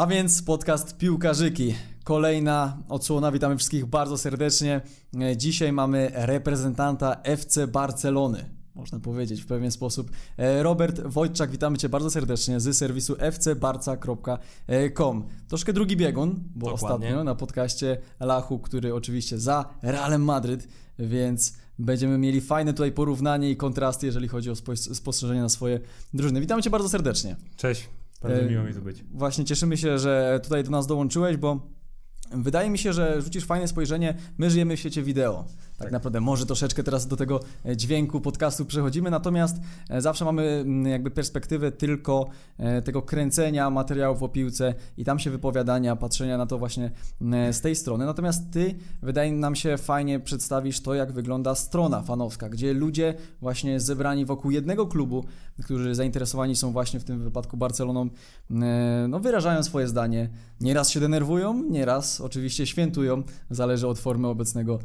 A więc podcast Piłkarzyki. Kolejna odsłona, witamy wszystkich bardzo serdecznie. E, Dzisiaj mamy reprezentanta FC Barcelony, można powiedzieć w pewien sposób. E, Robert Wojczak, witamy Cię bardzo serdecznie z serwisu fcbarca.com. Troszkę drugi biegun, bo Dokładnie. ostatnio na podcaście Lachu, który oczywiście za Realem Madryt, więc będziemy mieli fajne tutaj porównanie i kontrasty, jeżeli chodzi o spo- spostrzeżenia na swoje drużyny. Witamy Cię bardzo serdecznie. Cześć, bardzo E, miło mi tu być. Właśnie cieszymy się, że tutaj do nas dołączyłeś, bo wydaje mi się, że rzucisz fajne spojrzenie. My żyjemy w świecie wideo. Tak, Tak. naprawdę, może troszeczkę teraz do tego e, dźwięku podcastu przechodzimy, natomiast e, zawsze mamy mm, jakby perspektywę tylko e, tego kręcenia materiałów o piłce i tam się wypowiadania, patrzenia na to właśnie mm, z tej strony. Natomiast ty, wydaje nam się, fajnie przedstawisz to, jak wygląda strona fanowska, gdzie ludzie właśnie zebrani wokół jednego klubu, którzy zainteresowani są właśnie w tym wypadku Barceloną, e, no wyrażają swoje zdanie. Nieraz się denerwują, nieraz oczywiście świętują, zależy od formy obecnego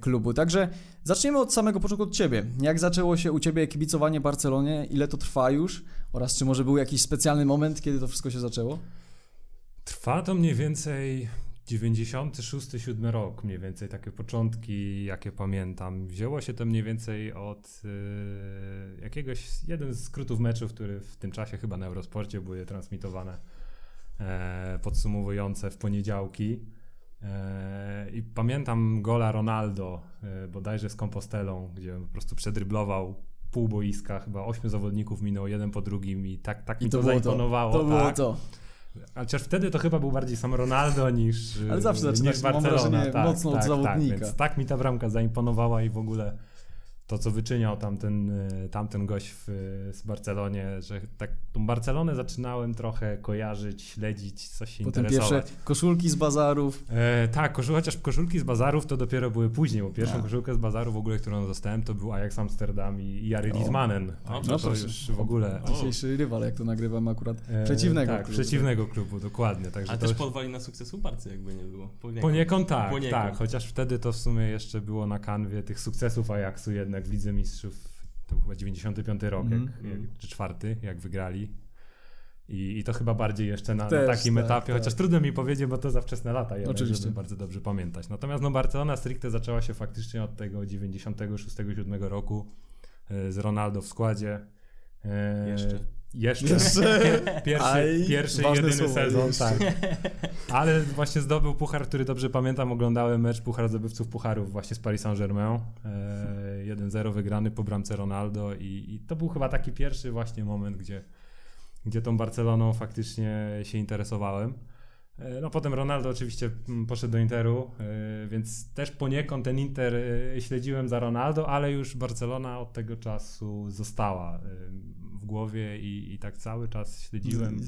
klubu. Także zaczniemy od samego początku od Ciebie. Jak zaczęło się u Ciebie kibicowanie Barcelonie? Ile to trwa już? Oraz czy może był jakiś specjalny moment, kiedy to wszystko się zaczęło? Trwa to mniej więcej 96-7 rok, mniej więcej takie początki, jakie pamiętam. Wzięło się to mniej więcej od y, jakiegoś, jeden z skrótów meczów, które w tym czasie chyba na Eurosporcie były transmitowane, e, podsumowujące w poniedziałki. E, I pamiętam gola Ronaldo, e, bodajże z Compostelą, gdzie po prostu przedryblował pół boiska, chyba ośmiu zawodników minął jeden po drugim i tak, tak mi to, było zaimponowało. to. To było tak. to. A Chociaż wtedy to chyba był bardziej sam Ronaldo niż, Ale zawsze niż zaczynasz, mam Barcelona. wrażenie, tak, mocno od tak, zawodnika. Tak, więc tak mi ta bramka zaimponowała i w ogóle to, co wyczyniał tamten, y, tamten gość w, z Barcelonie, że tak tą Barcelonę zaczynałem trochę kojarzyć, śledzić, coś się Potem pierwsze interesować. koszulki z bazarów. E, tak, koszul, chociaż koszulki z bazarów to dopiero były później, bo pierwszą A. koszulkę z bazaru w ogóle, którą dostałem, to był Ajax Amsterdam i, Jary O. Lismanen. O, Także no to proszę. już w ogóle... Dzisiejszy rywal, jak to nagrywam akurat e, przeciwnego. Tak, klubu. przeciwnego klubu, dokładnie. Także Ale to też już- podwalina sukcesu Barcy, jakby nie było. Poniekąd. Poniekąd tak, Poniekąd. tak, chociaż wtedy to w sumie jeszcze było na kanwie tych sukcesów Ajaxu jednak w Lidze Mistrzów, to był chyba 95 rok, jak, jak, czy czwarty, jak wygrali. I, I to chyba bardziej jeszcze na, Też, na takim tak, etapie, tak. chociaż trudno mi powiedzieć, bo to za wczesne lata jednak, Oczywiście. żeby bardzo dobrze pamiętać. Natomiast no Barcelona stricte zaczęła się faktycznie od tego 96-7 roku e, z Ronaldo w składzie. E, Jeszcze. Jeszcze. Jeszcze. Pierwszy, Aj, pierwszy jedyny słowo, sezon, jeszcze. tak. Ale właśnie zdobył puchar, który dobrze pamiętam. Oglądałem mecz Puchar Zdobywców Pucharów właśnie z Paris Saint-Germain. E, 1-0 wygrany po bramce Ronaldo i, i to był chyba taki pierwszy właśnie moment, gdzie, gdzie tą Barceloną faktycznie się interesowałem. E, No potem Ronaldo oczywiście mm, poszedł do Interu, e, więc też poniekąd ten Inter e, śledziłem za Ronaldo, ale już Barcelona od tego czasu została głowie i, i tak cały czas śledziłem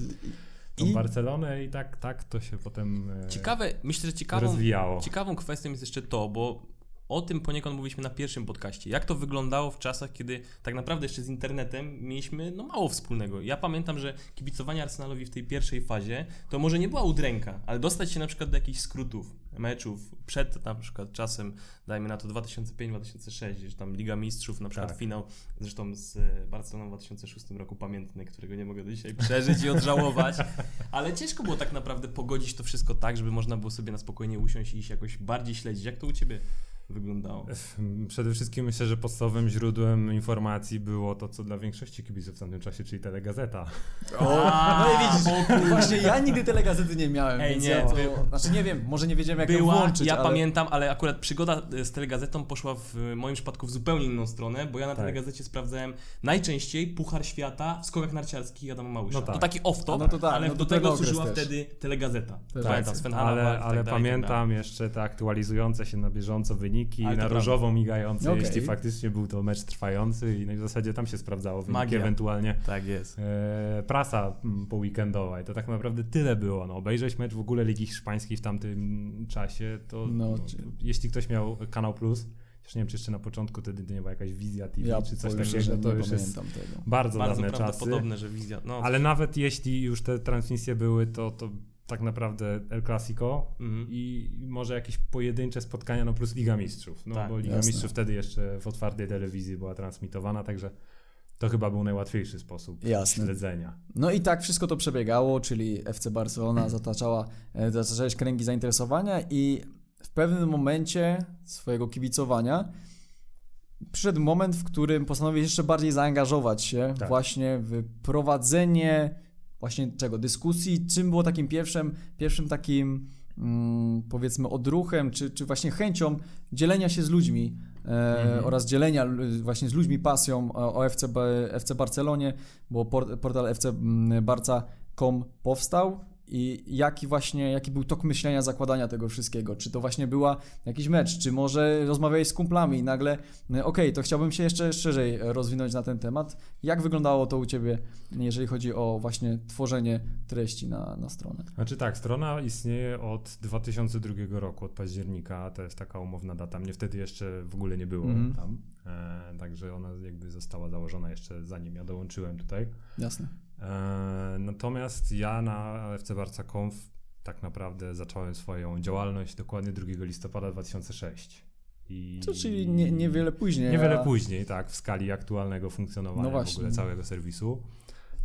tą I- Barcelonę i tak, tak to się potem e, Ciekawe, myślę, że ciekawą, rozwijało. ciekawą kwestią jest jeszcze to, bo o tym poniekąd mówiliśmy na pierwszym podcaście. Jak to wyglądało w czasach, kiedy tak naprawdę jeszcze z internetem mieliśmy no, mało wspólnego. Ja pamiętam, że kibicowanie Arsenalowi w tej pierwszej fazie to może nie była udręka, ale dostać się na przykład do jakichś skrótów, meczów przed na przykład czasem, dajmy na to 2005-2006, gdzieś tam Liga Mistrzów, na przykład Tak. finał, zresztą z e, Barceloną w 2006 roku pamiętny, którego nie mogę do dzisiaj przeżyć i odżałować. Ale ciężko było tak naprawdę pogodzić to wszystko tak, żeby można było sobie na spokojnie usiąść i iść jakoś bardziej śledzić. Jak to u Ciebie wyglądało? Przede wszystkim myślę, że podstawowym źródłem informacji było to, co dla większości kibiców w tamtym czasie, czyli telegazeta. O, no i widzisz, właśnie ja nigdy telegazety nie miałem, Ej, więc nie, ja to, by- znaczy nie wiem, może nie wiedziałem jak ją Była, włączyć, ja ale... pamiętam, ale akurat przygoda e, z telegazetą poszła w moim przypadku w zupełnie inną stronę, bo ja na Tak. telegazecie sprawdzałem najczęściej Puchar Świata w skokach narciarskich Adama Małysza. No tak. To taki off-top, No to tak, ale no do tego służyła też. wtedy telegazeta. Też Pamiętam, racja. Sven ale tak ale tak dalej. pamiętam jeszcze te aktualizujące się na bieżąco wyniki, Ale to na prawda. różowo migające, Okej. jeśli faktycznie był to mecz trwający i no i w zasadzie tam się sprawdzało wyniki Magia. ewentualnie. Tak jest. E, prasa mm, poweekendowa i to tak naprawdę tyle było. No, obejrzeć mecz w ogóle Ligi Hiszpańskiej w tamtym czasie, to No, no, czy- jeśli ktoś miał Kanał Plus, Chociaż nie wiem, czy jeszcze na początku wtedy nie była jakaś wizja TV Ja czy coś takiego, to nie już jest tego. bardzo, Bardzo dawne czasy. prawdopodobne, że wizja. No, Ale nawet jeśli już te transmisje były, to, to tak naprawdę El Clasico Mhm. i może jakieś pojedyncze spotkania, no plus Liga Mistrzów. No Tak, bo Liga jasne. Mistrzów wtedy jeszcze w otwartej telewizji była transmitowana, także to chyba był najłatwiejszy sposób Jasne. śledzenia. No i tak wszystko to przebiegało, czyli FC Barcelona zataczała, e, zaczęłeś kręgi zainteresowania i w pewnym momencie swojego kibicowania przyszedł moment, w którym postanowiłeś jeszcze bardziej zaangażować się Tak. właśnie w prowadzenie właśnie czego, dyskusji, czym było takim pierwszym, pierwszym takim mm, powiedzmy odruchem, czy, czy właśnie chęcią dzielenia się z ludźmi e, Mhm. oraz dzielenia właśnie z ludźmi pasją o, o FC, FC Barcelonie, bo por, portal fcbarca.com powstał i jaki właśnie, jaki był tok myślenia zakładania tego wszystkiego? Czy to właśnie była jakiś mecz, czy może rozmawiałeś z kumplami i nagle, e, okej, to chciałbym się jeszcze szerzej rozwinąć na ten temat. Jak wyglądało to u Ciebie, jeżeli chodzi o właśnie tworzenie treści na, na stronę? Znaczy tak, strona istnieje od 2002 roku, od października, to jest taka umowna data. Mnie wtedy jeszcze w ogóle nie było Mhm. tam, e, także ona jakby została założona jeszcze zanim ja dołączyłem tutaj. Jasne. E, natomiast ja na FC Barca Conf tak naprawdę zacząłem swoją działalność dokładnie 2 listopada 2006. I To czyli nie, niewiele później. Niewiele a- później, tak, w skali aktualnego funkcjonowania No w ogóle całego serwisu.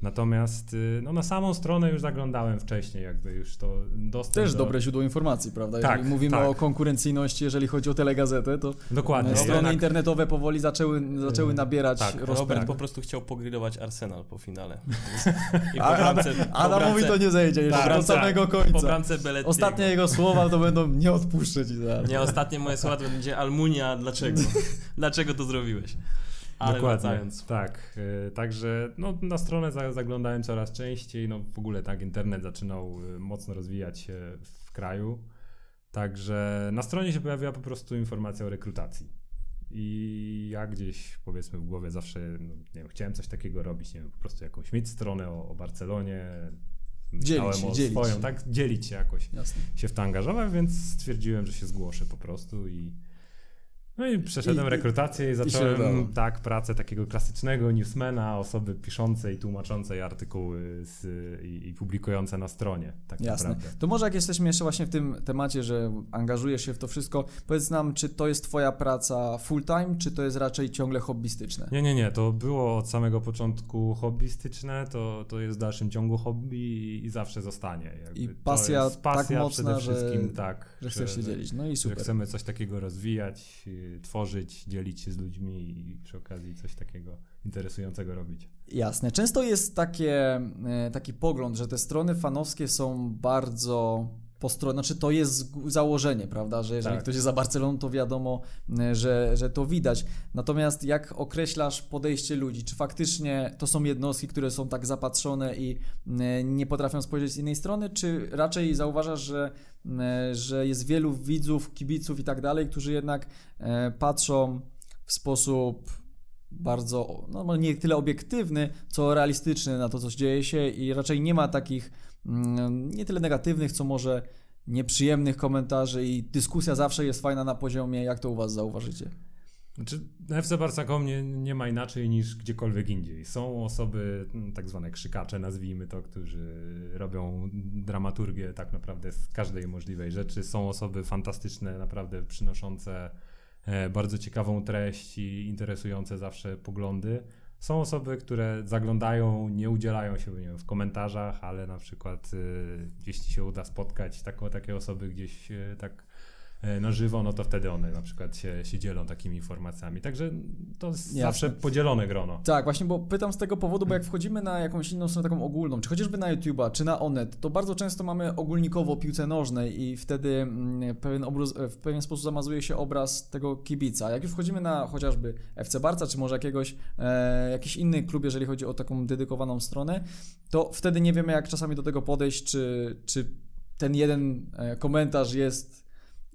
Natomiast y, no, na samą stronę już zaglądałem wcześniej, jakby już to dostęp Też do... dobre źródło informacji, prawda? Tak, Jeżeli mówimy tak. o konkurencyjności, jeżeli chodzi o telegazetę, to Dokładnie. strony jednak- internetowe powoli zaczęły, zaczęły Y, nabierać tak, rozpędu. Robert po prostu chciał pogrillować Arsenal po finale. I po A- bramce, Adamowi to nie zejdzie jeszcze Tak, do tak. samego Po końca. Ostatnie jego słowa to będą nie odpuszczę ci zaraz. Nie, ostatnie moje słowa to będzie Almunia, dlaczego? dlaczego to zrobiłeś? Ale Dokładnie, wracając. tak. y, Także no, na stronę za- zaglądałem coraz częściej. No, w ogóle tak, internet zaczynał y, mocno rozwijać się w kraju. Także na stronie się pojawiła po prostu informacja o rekrutacji. I ja gdzieś powiedzmy w głowie zawsze no, nie wiem, chciałem coś takiego robić, nie wiem, po prostu jakąś mieć stronę o, o Barcelonie. Myślałem się, o dzielić swoją, się. tak, dzielić się jakoś Jasne. się w to angażować, więc stwierdziłem, że się zgłoszę po prostu i no i przeszedłem I- rekrutację i zacząłem tak pracę takiego klasycznego newsmana, osoby piszącej, tłumaczącej artykuły z, i, i publikujące na stronie, tak Jasne. naprawdę. To może jak jesteśmy jeszcze właśnie w tym temacie, że angażujesz się w to wszystko, powiedz nam, czy to jest twoja praca full time, czy to jest raczej ciągle hobbystyczne? Nie, nie, nie, to było od samego początku hobbystyczne, to, to jest w dalszym ciągu hobby i, i zawsze zostanie. Jakby I pasja jest pasja tak mocna, przede wszystkim, że- tak, Że chcesz się dzielić. No i Że super. chcemy coś takiego rozwijać, tworzyć, dzielić się z ludźmi i przy okazji coś takiego interesującego robić. Jasne. Często jest takie, e, taki pogląd, że te strony fanowskie są bardzo po stronie, znaczy to jest założenie, prawda, że jeżeli Tak. ktoś jest za Barceloną, to wiadomo, e, że, że to widać. Natomiast jak określasz podejście ludzi, czy faktycznie to są jednostki, które są tak zapatrzone i e, nie potrafią spojrzeć z innej strony, czy raczej zauważasz, że, e, że jest wielu widzów, kibiców i tak dalej, którzy jednak patrzą w sposób bardzo, no nie tyle obiektywny, co realistyczny na to, co dzieje się i raczej nie ma takich nie tyle negatywnych, co może nieprzyjemnych komentarzy i dyskusja zawsze jest fajna na poziomie, jak to u Was zauważycie? Znaczy, na FC Barca.com nie, nie ma inaczej niż gdziekolwiek indziej. Są osoby, mm, tak zwane krzykacze, nazwijmy to, którzy robią dramaturgię tak naprawdę z każdej możliwej rzeczy. Są osoby fantastyczne, naprawdę przynoszące e, bardzo ciekawą treść i interesujące zawsze poglądy. Są osoby, które zaglądają, nie udzielają się nie wiem, w komentarzach, ale na przykład y, jeśli się uda spotkać takie osoby gdzieś y, tak na żywo, no to wtedy one na przykład się, się dzielą takimi informacjami. Także to jest Jasne. zawsze podzielone grono. Tak, właśnie, bo pytam z tego powodu, bo jak wchodzimy na jakąś inną stronę taką ogólną, czy chociażby na YouTube'a, czy na Onet, to bardzo często mamy ogólnikowo piłce nożnej i wtedy mm, pewien obraz, w pewien sposób zamazuje się obraz tego kibica. Jak już wchodzimy na chociażby FC Barca, czy może jakiegoś, e, jakiś inny klub, jeżeli chodzi o taką dedykowaną stronę, to wtedy nie wiemy, jak czasami do tego podejść, czy, czy ten jeden e, komentarz jest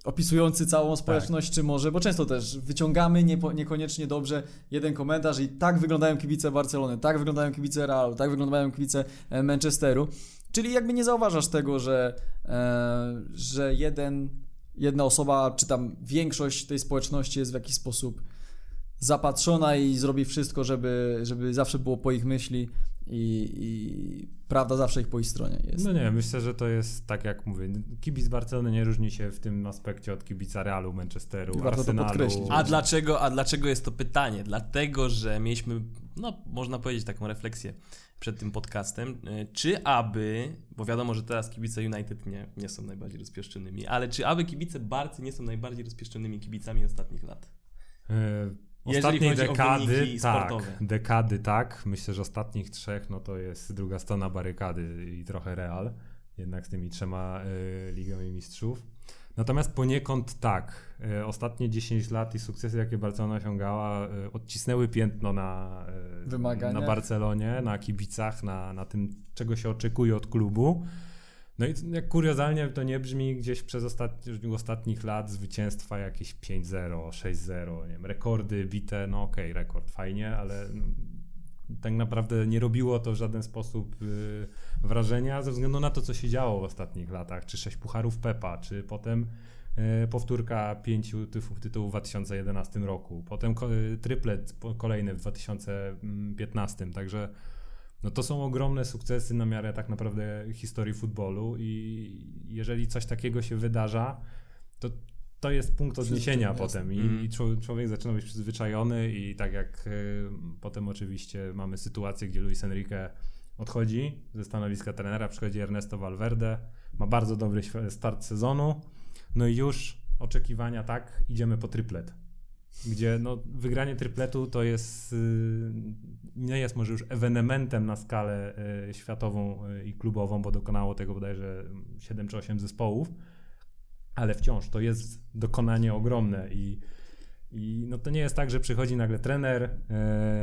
opisujący całą społeczność, czy może, bo często też wyciągamy niepo, niekoniecznie dobrze jeden komentarz i tak wyglądają kibice Barcelony, tak wyglądają kibice Realu, tak wyglądają kibice e, Manchesteru. Czyli jakby nie zauważasz tego, że, e, że jeden, jedna osoba, czy tam większość tej społeczności jest w jakiś sposób zapatrzona i zrobi wszystko, żeby, żeby zawsze było po ich myśli i, i prawda zawsze ich po ich stronie jest. No nie, myślę, że to jest tak jak mówię, kibic Barcelony nie różni się w tym aspekcie od kibica Realu, Manchesteru, I warto to podkreślić. A dlaczego, a dlaczego jest to pytanie? Dlatego, że mieliśmy, no można powiedzieć taką refleksję przed tym podcastem, y, czy aby, bo wiadomo, że teraz kibice United nie, nie są najbardziej rozpieszczonymi, ale czy aby kibice Barcy nie są najbardziej rozpieszczonymi kibicami ostatnich lat? E, Jeżeli Ostatniej dekady, tak, sportowe. dekady tak. Myślę, że ostatnich trzech, no to jest druga strona barykady i trochę Real, jednak z tymi trzema y, ligami mistrzów. Natomiast poniekąd tak. Y, ostatnie 10 lat i sukcesy, jakie Barcelona osiągała, y, odcisnęły piętno na, y, na Barcelonie, na kibicach, na, na tym, czego się oczekuje od klubu. No i jak kuriozalnie to nie brzmi, gdzieś przez ostatni, ostatnich lat zwycięstwa jakieś 5-0, 6-0, nie wiem, rekordy bite, no okej, rekord, fajnie, ale no, tak naprawdę nie robiło to w żaden sposób y, wrażenia ze względu na to, co się działo w ostatnich latach, czy sześć pucharów Pepa, czy potem y, powtórka pięciu tytułów, w 2011 roku, potem ko- y, triplet po- kolejny w 2015, także no to są ogromne sukcesy na miarę tak naprawdę historii futbolu i jeżeli coś takiego się wydarza, to to jest punkt odniesienia potem i, Mm. i czł- człowiek zaczyna być przyzwyczajony i tak jak y, potem oczywiście mamy sytuację, gdzie Luis Enrique odchodzi ze stanowiska trenera, przychodzi Ernesto Valverde, ma bardzo dobry start sezonu, no i już oczekiwania tak, idziemy po triplet. Gdzie no, wygranie tripletu to jest, y, nie jest może już ewenementem na skalę y, światową y, i klubową, bo dokonało tego bodajże 7 czy 8 zespołów, ale wciąż to jest dokonanie ogromne i, i no to nie jest tak, że przychodzi nagle trener,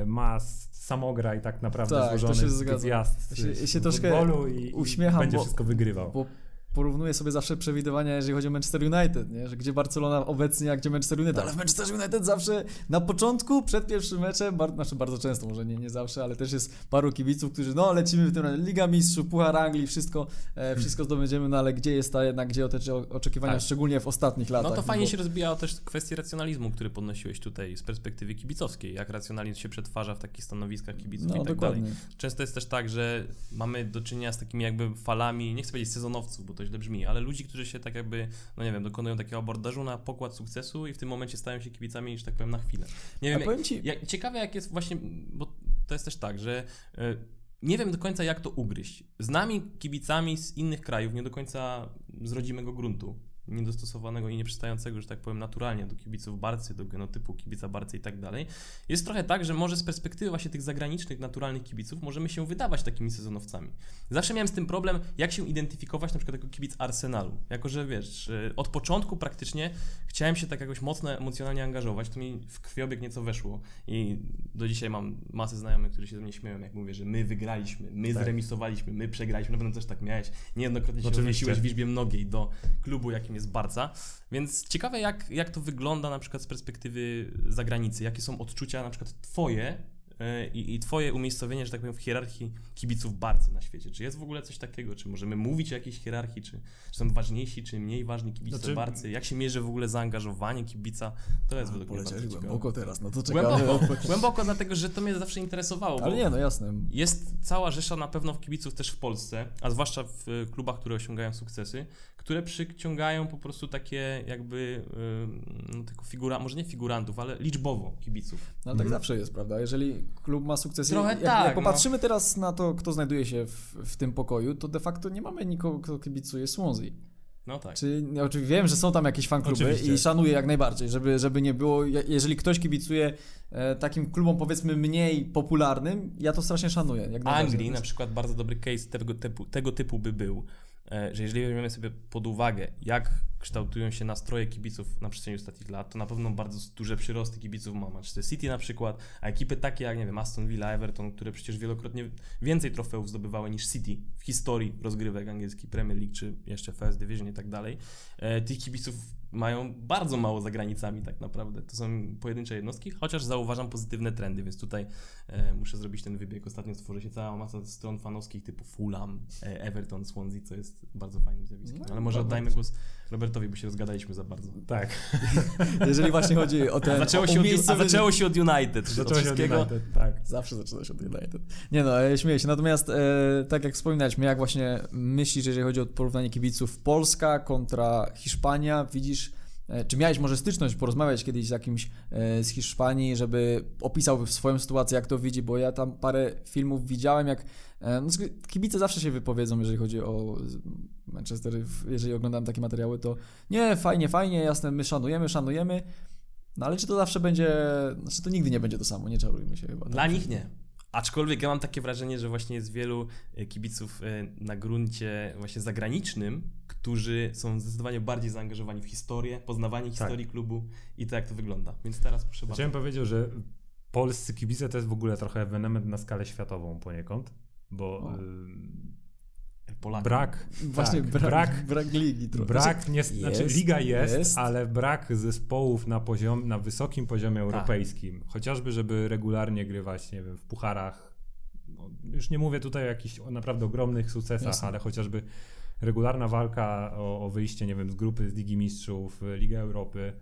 ma samograj tak naprawdę Tak, to złożony się z gwiazd się- się futbolu i, uśmiecham, i będzie bo- wszystko wygrywał. Bo porównuję sobie zawsze przewidywania, jeżeli chodzi o Manchester United, nie? że gdzie Barcelona obecnie, a gdzie Manchester United, ale w Manchester United zawsze na początku, przed pierwszym meczem, bar, znaczy bardzo często, może nie, nie zawsze, ale też jest paru kibiców, którzy no lecimy w tym Liga Mistrzów, Puchar Anglii, wszystko, e, wszystko zdobędziemy, no ale gdzie jest ta jednak, gdzie te oczekiwania, Tak. szczególnie w ostatnich latach. No to fajnie bo- się rozbijało też kwestię racjonalizmu, który podnosiłeś tutaj z perspektywy kibicowskiej, jak racjonalizm się przetwarza w takich stanowiskach kibiców No i tak dokładnie. dalej. Często jest też tak, że mamy do czynienia z takimi jakby falami, nie chcę powiedzieć sezonowców, bo to źle brzmi, ale ludzi, którzy się tak jakby, no nie wiem, dokonują takiego abordażu na pokład sukcesu i w tym momencie stają się kibicami, że tak powiem, na chwilę. Nie wiem, powiem ci, jak, ciekawe jak jest właśnie, bo to jest też tak, że e, nie wiem do końca jak to ugryźć. Z nami kibicami z innych krajów, nie do końca z rodzimego gruntu, niedostosowanego i nieprzystającego, że tak powiem, naturalnie do kibiców Barcy, do genotypu kibica Barcy i tak dalej. Jest trochę tak, że może z perspektywy właśnie tych zagranicznych, naturalnych kibiców możemy się wydawać takimi sezonowcami. Zawsze miałem z tym problem, jak się identyfikować na przykład jako kibic Arsenalu. Jako, że wiesz, od początku praktycznie chciałem się tak jakoś mocno emocjonalnie angażować, to mi w krwiobieg nieco weszło i do dzisiaj mam masę znajomych, którzy się ze mnie śmieją, jak mówię, że my wygraliśmy, my Tak. zremisowaliśmy, my przegraliśmy, na pewno też tak miałeś, niejednokrotnie się Oczywiście. odnosiłeś w liczbie mnogiej do klubu, jakim jest Barca, więc ciekawe jak, jak to wygląda na przykład z perspektywy zagranicy, jakie są odczucia na przykład twoje e, i, i twoje umiejscowienie, że tak powiem, w hierarchii kibiców Barcy na świecie. Czy jest w ogóle coś takiego? Czy możemy mówić o jakiejś hierarchii? Czy, czy są ważniejsi, czy mniej ważni kibice Znaczy- Barcy? Jak się mierzy w ogóle zaangażowanie kibica? To jest według mnie bardzo głęboko teraz, no to czekamy. Głęboko, głęboko, dlatego że to mnie zawsze interesowało. Ale nie, no jasne. jest cała rzesza na pewno kibiców też w Polsce, a zwłaszcza w klubach, które osiągają sukcesy, które przyciągają po prostu takie jakby no, tylko figura, może nie figurantów, ale liczbowo kibiców. No ale tak Mhm. zawsze jest, prawda? Jeżeli klub ma sukcesy, Trochę jak, tak, jak no. popatrzymy teraz na to, kto znajduje się w, w tym pokoju, to de facto nie mamy nikogo, kto kibicuje Swansea. No tak. Czy, no, oczywiście wiem, że są tam jakieś fankluby Oczywiście. i szanuję jak najbardziej, żeby, żeby nie było, je- jeżeli ktoś kibicuje e, takim klubom powiedzmy mniej popularnym, ja to strasznie szanuję. Jak. Anglii na przykład bardzo dobry case tego typu, tego typu by był, że jeżeli weźmiemy sobie pod uwagę, jak kształtują się nastroje kibiców na przestrzeni ostatnich lat, to na pewno bardzo duże przyrosty kibiców ma Manchester City na przykład, a ekipy takie jak, nie wiem, Aston Villa, Everton, które przecież wielokrotnie więcej trofeów zdobywały niż City w historii rozgrywek angielskiej Premier League, czy jeszcze First Division i tak dalej, e, tych kibiców mają bardzo mało za granicami tak naprawdę. To są pojedyncze jednostki, chociaż zauważam pozytywne trendy, więc tutaj e, muszę zrobić ten wybieg. Ostatnio stworzy się cała masa stron fanowskich typu Fulham, e, Everton, Swansea, co jest bardzo fajnym zjawiskiem. No, Ale może oddajmy głos Robertowi bo się rozgadaliśmy za bardzo. Tak. Jeżeli właśnie chodzi o ten Zaczęło o się, od, a zaczęło się od United. Zaczęło od się od. United, tak. Zawsze zaczyna się od United. Nie no, e, śmieję się. Natomiast e, tak jak wspominaliśmy, jak właśnie myślisz, jeżeli chodzi o porównanie kibiców Polska kontra Hiszpania, widzisz, e, czy miałeś może styczność porozmawiać kiedyś z jakimś e, z Hiszpanii, żeby opisał swoją sytuację, jak to widzi, bo ja tam parę filmów widziałem, jak no, kibice zawsze się wypowiedzą, jeżeli chodzi o Manchester, jeżeli oglądałem takie materiały, to nie, fajnie, fajnie, jasne, my szanujemy, szanujemy, no ale czy to zawsze będzie, znaczy to nigdy nie będzie to samo, nie czarujmy się chyba. Dla nich nie. Aczkolwiek ja mam takie wrażenie, że właśnie jest wielu e, kibiców e, na gruncie właśnie zagranicznym, którzy są zdecydowanie bardziej zaangażowani w historię, poznawanie historii klubu i to jak to wygląda. Więc teraz proszę bardzo. Chciałem powiedzieć, że polscy kibice to jest w ogóle trochę ewenement na skalę światową poniekąd, bo Polacy. brak, Właśnie tak, brak, brak, brak, ligi trochę. brak nie, jest, znaczy liga jest, jest. ale brak zespołów na, poziom, na wysokim poziomie europejskim. Chociażby, żeby regularnie grywać, nie wiem, w pucharach. No, już nie mówię tutaj o jakichś naprawdę ogromnych sukcesach, Jasne. ale chociażby regularna walka o, o wyjście, nie wiem, z grupy z Ligi Mistrzów, Liga Europy.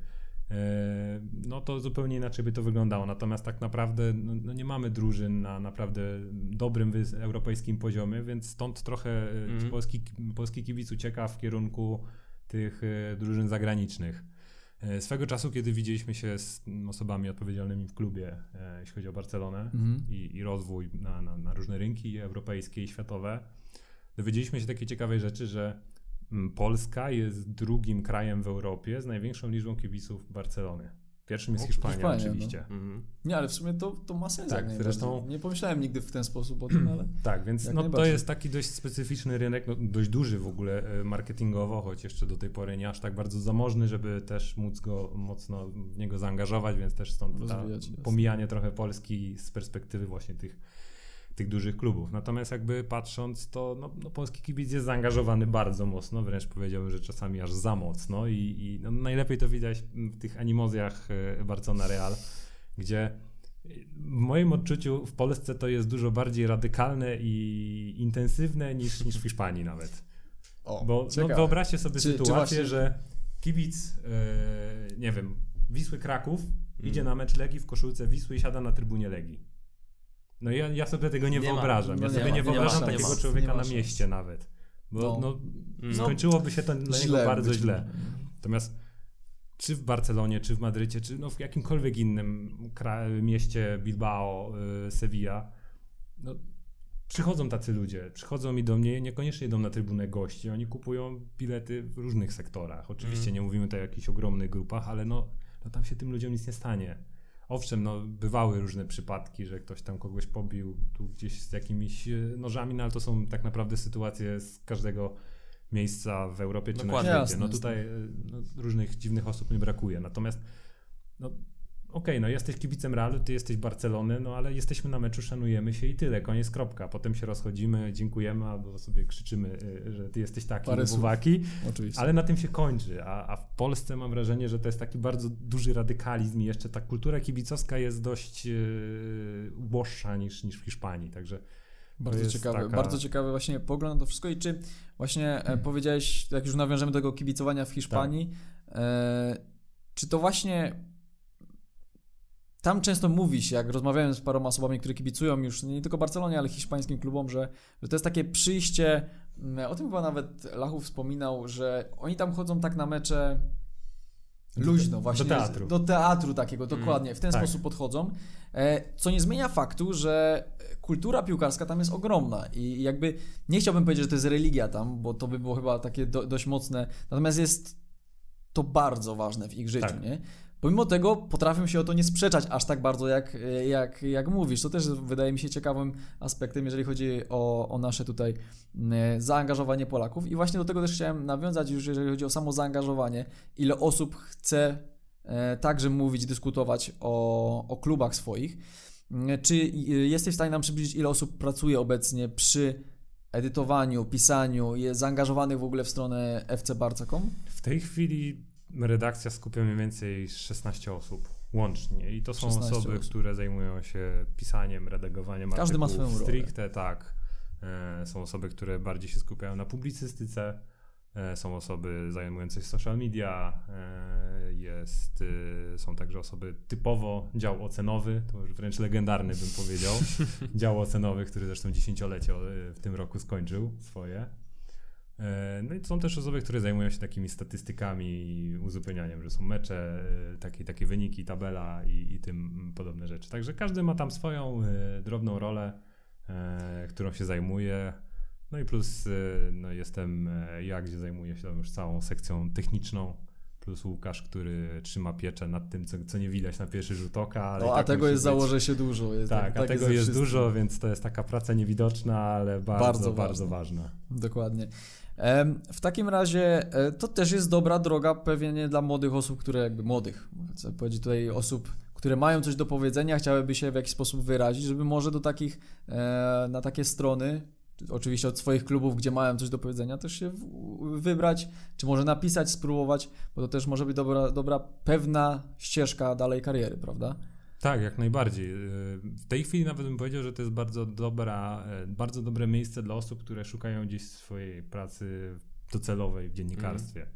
E, No to zupełnie inaczej by to wyglądało. Natomiast tak naprawdę no, no nie mamy drużyn na naprawdę dobrym europejskim poziomie, więc stąd trochę Mhm. polski, polski kibic ucieka w kierunku tych e, drużyn zagranicznych. Swego czasu, kiedy widzieliśmy się z mm, osobami odpowiedzialnymi w klubie, jeśli chodzi o Barcelonę Mhm. i, i rozwój na, na, na różne rynki europejskie i światowe, dowiedzieliśmy się takiej ciekawej rzeczy, że mm, Polska jest drugim krajem w Europie z największą liczbą kibiców Barcelony. Pierwszym jest O, Hiszpania, Hiszpania, no. oczywiście. Mhm. Nie, ale w sumie to, to ma sens. Tak, zresztą- Nie pomyślałem nigdy w ten sposób o tym, ale... Tak, więc no, to jest taki dość specyficzny rynek, no, dość duży w ogóle e, marketingowo, choć jeszcze do tej pory nie aż tak bardzo zamożny, żeby też móc go mocno w niego zaangażować, więc też stąd pomijanie trochę Polski z perspektywy właśnie tych, tych dużych klubów. Natomiast jakby patrząc, to no, no, polski kibic jest zaangażowany bardzo mocno, wręcz powiedziałbym, że czasami aż za mocno i, i no, najlepiej to widać w tych animozjach e, Barcelona Real, gdzie w moim odczuciu w Polsce to jest dużo bardziej radykalne i intensywne niż, niż w Hiszpanii nawet. O, Bo no, wyobraźcie sobie Czy- czy sytuację, właśnie- że kibic, e, nie wiem, Wisły Kraków idzie na mecz Legii w koszulce Wisły i siada na trybunie Legii. No ja, ja sobie tego nie, Nie ma. wyobrażam. No ja nie sobie ma, nie, nie ma wyobrażam szans. takiego Nie ma. człowieka Nie ma na mieście nawet. Bo No. no. No. skończyłoby się to dla niego bardzo źle. może. Natomiast czy w Barcelonie, czy w Madrycie, czy no w jakimkolwiek innym mieście Bilbao, y, Sevilla, no, przychodzą tacy ludzie, przychodzą mi do mnie, niekoniecznie idą na trybunę gości, oni kupują bilety w różnych sektorach. Oczywiście Mhm. nie mówimy tutaj o jakichś ogromnych grupach, ale no, no tam się tym ludziom nic nie stanie. Owszem, no, bywały różne przypadki, że ktoś tam kogoś pobił tu gdzieś z jakimiś e, nożami, no ale to są tak naprawdę sytuacje z każdego miejsca w Europie czy Dokładnie. na świecie. No tutaj e, no, różnych dziwnych osób nie brakuje. Natomiast no, okej, no jesteś kibicem Realu, ty jesteś Barcelony, no ale jesteśmy na meczu, szanujemy się i tyle, koniec, kropka. Potem się rozchodzimy, dziękujemy albo sobie krzyczymy, e, że ty jesteś taki. Oczywiście. Ale na tym się kończy, a, a w Polsce mam wrażenie, że to jest taki bardzo duży radykalizm i jeszcze ta kultura kibicowska jest dość uboższa niż, niż w Hiszpanii, także Bardzo jest ciekawy, taka- bardzo ciekawy właśnie pogląd na to wszystko i czy właśnie e, Hmm. powiedziałeś, jak już nawiążemy do tego kibicowania w Hiszpanii, Tak. e, czy to właśnie tam często mówi się, jak rozmawiałem z paroma osobami, które kibicują już nie tylko Barcelonie, ale hiszpańskim klubom, że, że to jest takie przyjście, mm, o tym chyba nawet Lachów wspominał, że oni tam chodzą tak na mecze luźno właśnie. do teatru. Do teatru takiego, dokładnie. W ten tak. sposób podchodzą. E, Co nie zmienia faktu, że kultura piłkarska tam jest ogromna i jakby nie chciałbym powiedzieć, że to jest religia tam, bo to by było chyba takie do, dość mocne. Natomiast jest to bardzo ważne w ich życiu, Tak. nie? Pomimo tego potrafią się o to nie sprzeczać aż tak bardzo, jak, jak, jak mówisz. To też wydaje mi się ciekawym aspektem, jeżeli chodzi o, o nasze tutaj mm, zaangażowanie Polaków. I właśnie do tego też chciałem nawiązać już, jeżeli chodzi o samo zaangażowanie. Ile osób chce e, także mówić, dyskutować o, o klubach swoich. Czy jesteś w stanie nam przybliżyć, ile osób pracuje obecnie przy edytowaniu, pisaniu, jest zaangażowanych w ogóle w stronę FC Barca.com? w tej chwili redakcja skupia mniej więcej 16 osób łącznie i to są 16 osoby, osób. które zajmują się pisaniem, redagowaniem Każdy ma swoją rolę. stricte, tak. E, Są osoby, które bardziej się skupiają na publicystyce, E, Są osoby zajmujące się social media, e, jest, e, są także osoby typowo dział ocenowy, to już wręcz legendarny bym powiedział, dział ocenowy, który zresztą dziesięciolecie e, w tym roku skończył swoje. E, No i są też osoby, które zajmują się takimi statystykami i uzupełnianiem, że są mecze, e, takie, takie wyniki, tabela i, i tym podobne rzeczy. Także każdy ma tam swoją e, drobną rolę, którą się zajmuje. No i plus no jestem ja, gdzie zajmuję się tam już całą sekcją techniczną, plus Łukasz, który trzyma pieczę nad tym, co, co nie widać na pierwszy rzut oka. Ale No, a tak tego jest, być. założę się dużo. Jest, Tak, a tak tego jest wszystkim. dużo, więc to jest taka praca niewidoczna, ale bardzo, Bardzo bardzo, ważna. Dokładnie. W takim razie e, to też jest dobra droga pewnie dla młodych osób, które jakby młodych, chcę powiedzieć tutaj osób, które mają coś do powiedzenia, chciałyby się w jakiś sposób wyrazić, żeby może do takich, e, na takie strony, oczywiście od swoich klubów, gdzie mają coś do powiedzenia, też się wybrać, czy może napisać, spróbować, bo to też może być dobra, dobra pewna ścieżka dalej kariery, prawda? Tak, jak najbardziej. W tej chwili nawet bym powiedział, że to jest bardzo dobra, e, bardzo dobre miejsce dla osób, które szukają gdzieś swojej pracy docelowej w dziennikarstwie.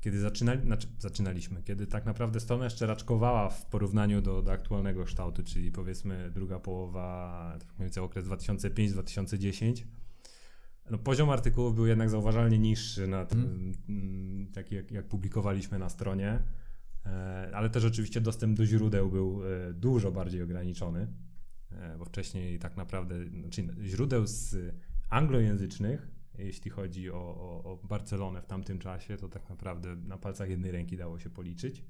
Kiedy zaczynali, znaczy zaczynaliśmy, kiedy tak naprawdę strona jeszcze raczkowała w porównaniu do, do aktualnego kształtu, czyli powiedzmy druga połowa, tak okres 2005-2010, no poziom artykułów był jednak zauważalnie niższy, na tym, mm, taki jak, jak publikowaliśmy na stronie. E, ale też oczywiście dostęp do źródeł był e, dużo bardziej ograniczony, e, bo wcześniej tak naprawdę, znaczy źródeł z anglojęzycznych, jeśli chodzi o, o, o Barcelonę w tamtym czasie, to tak naprawdę na palcach jednej ręki dało się policzyć,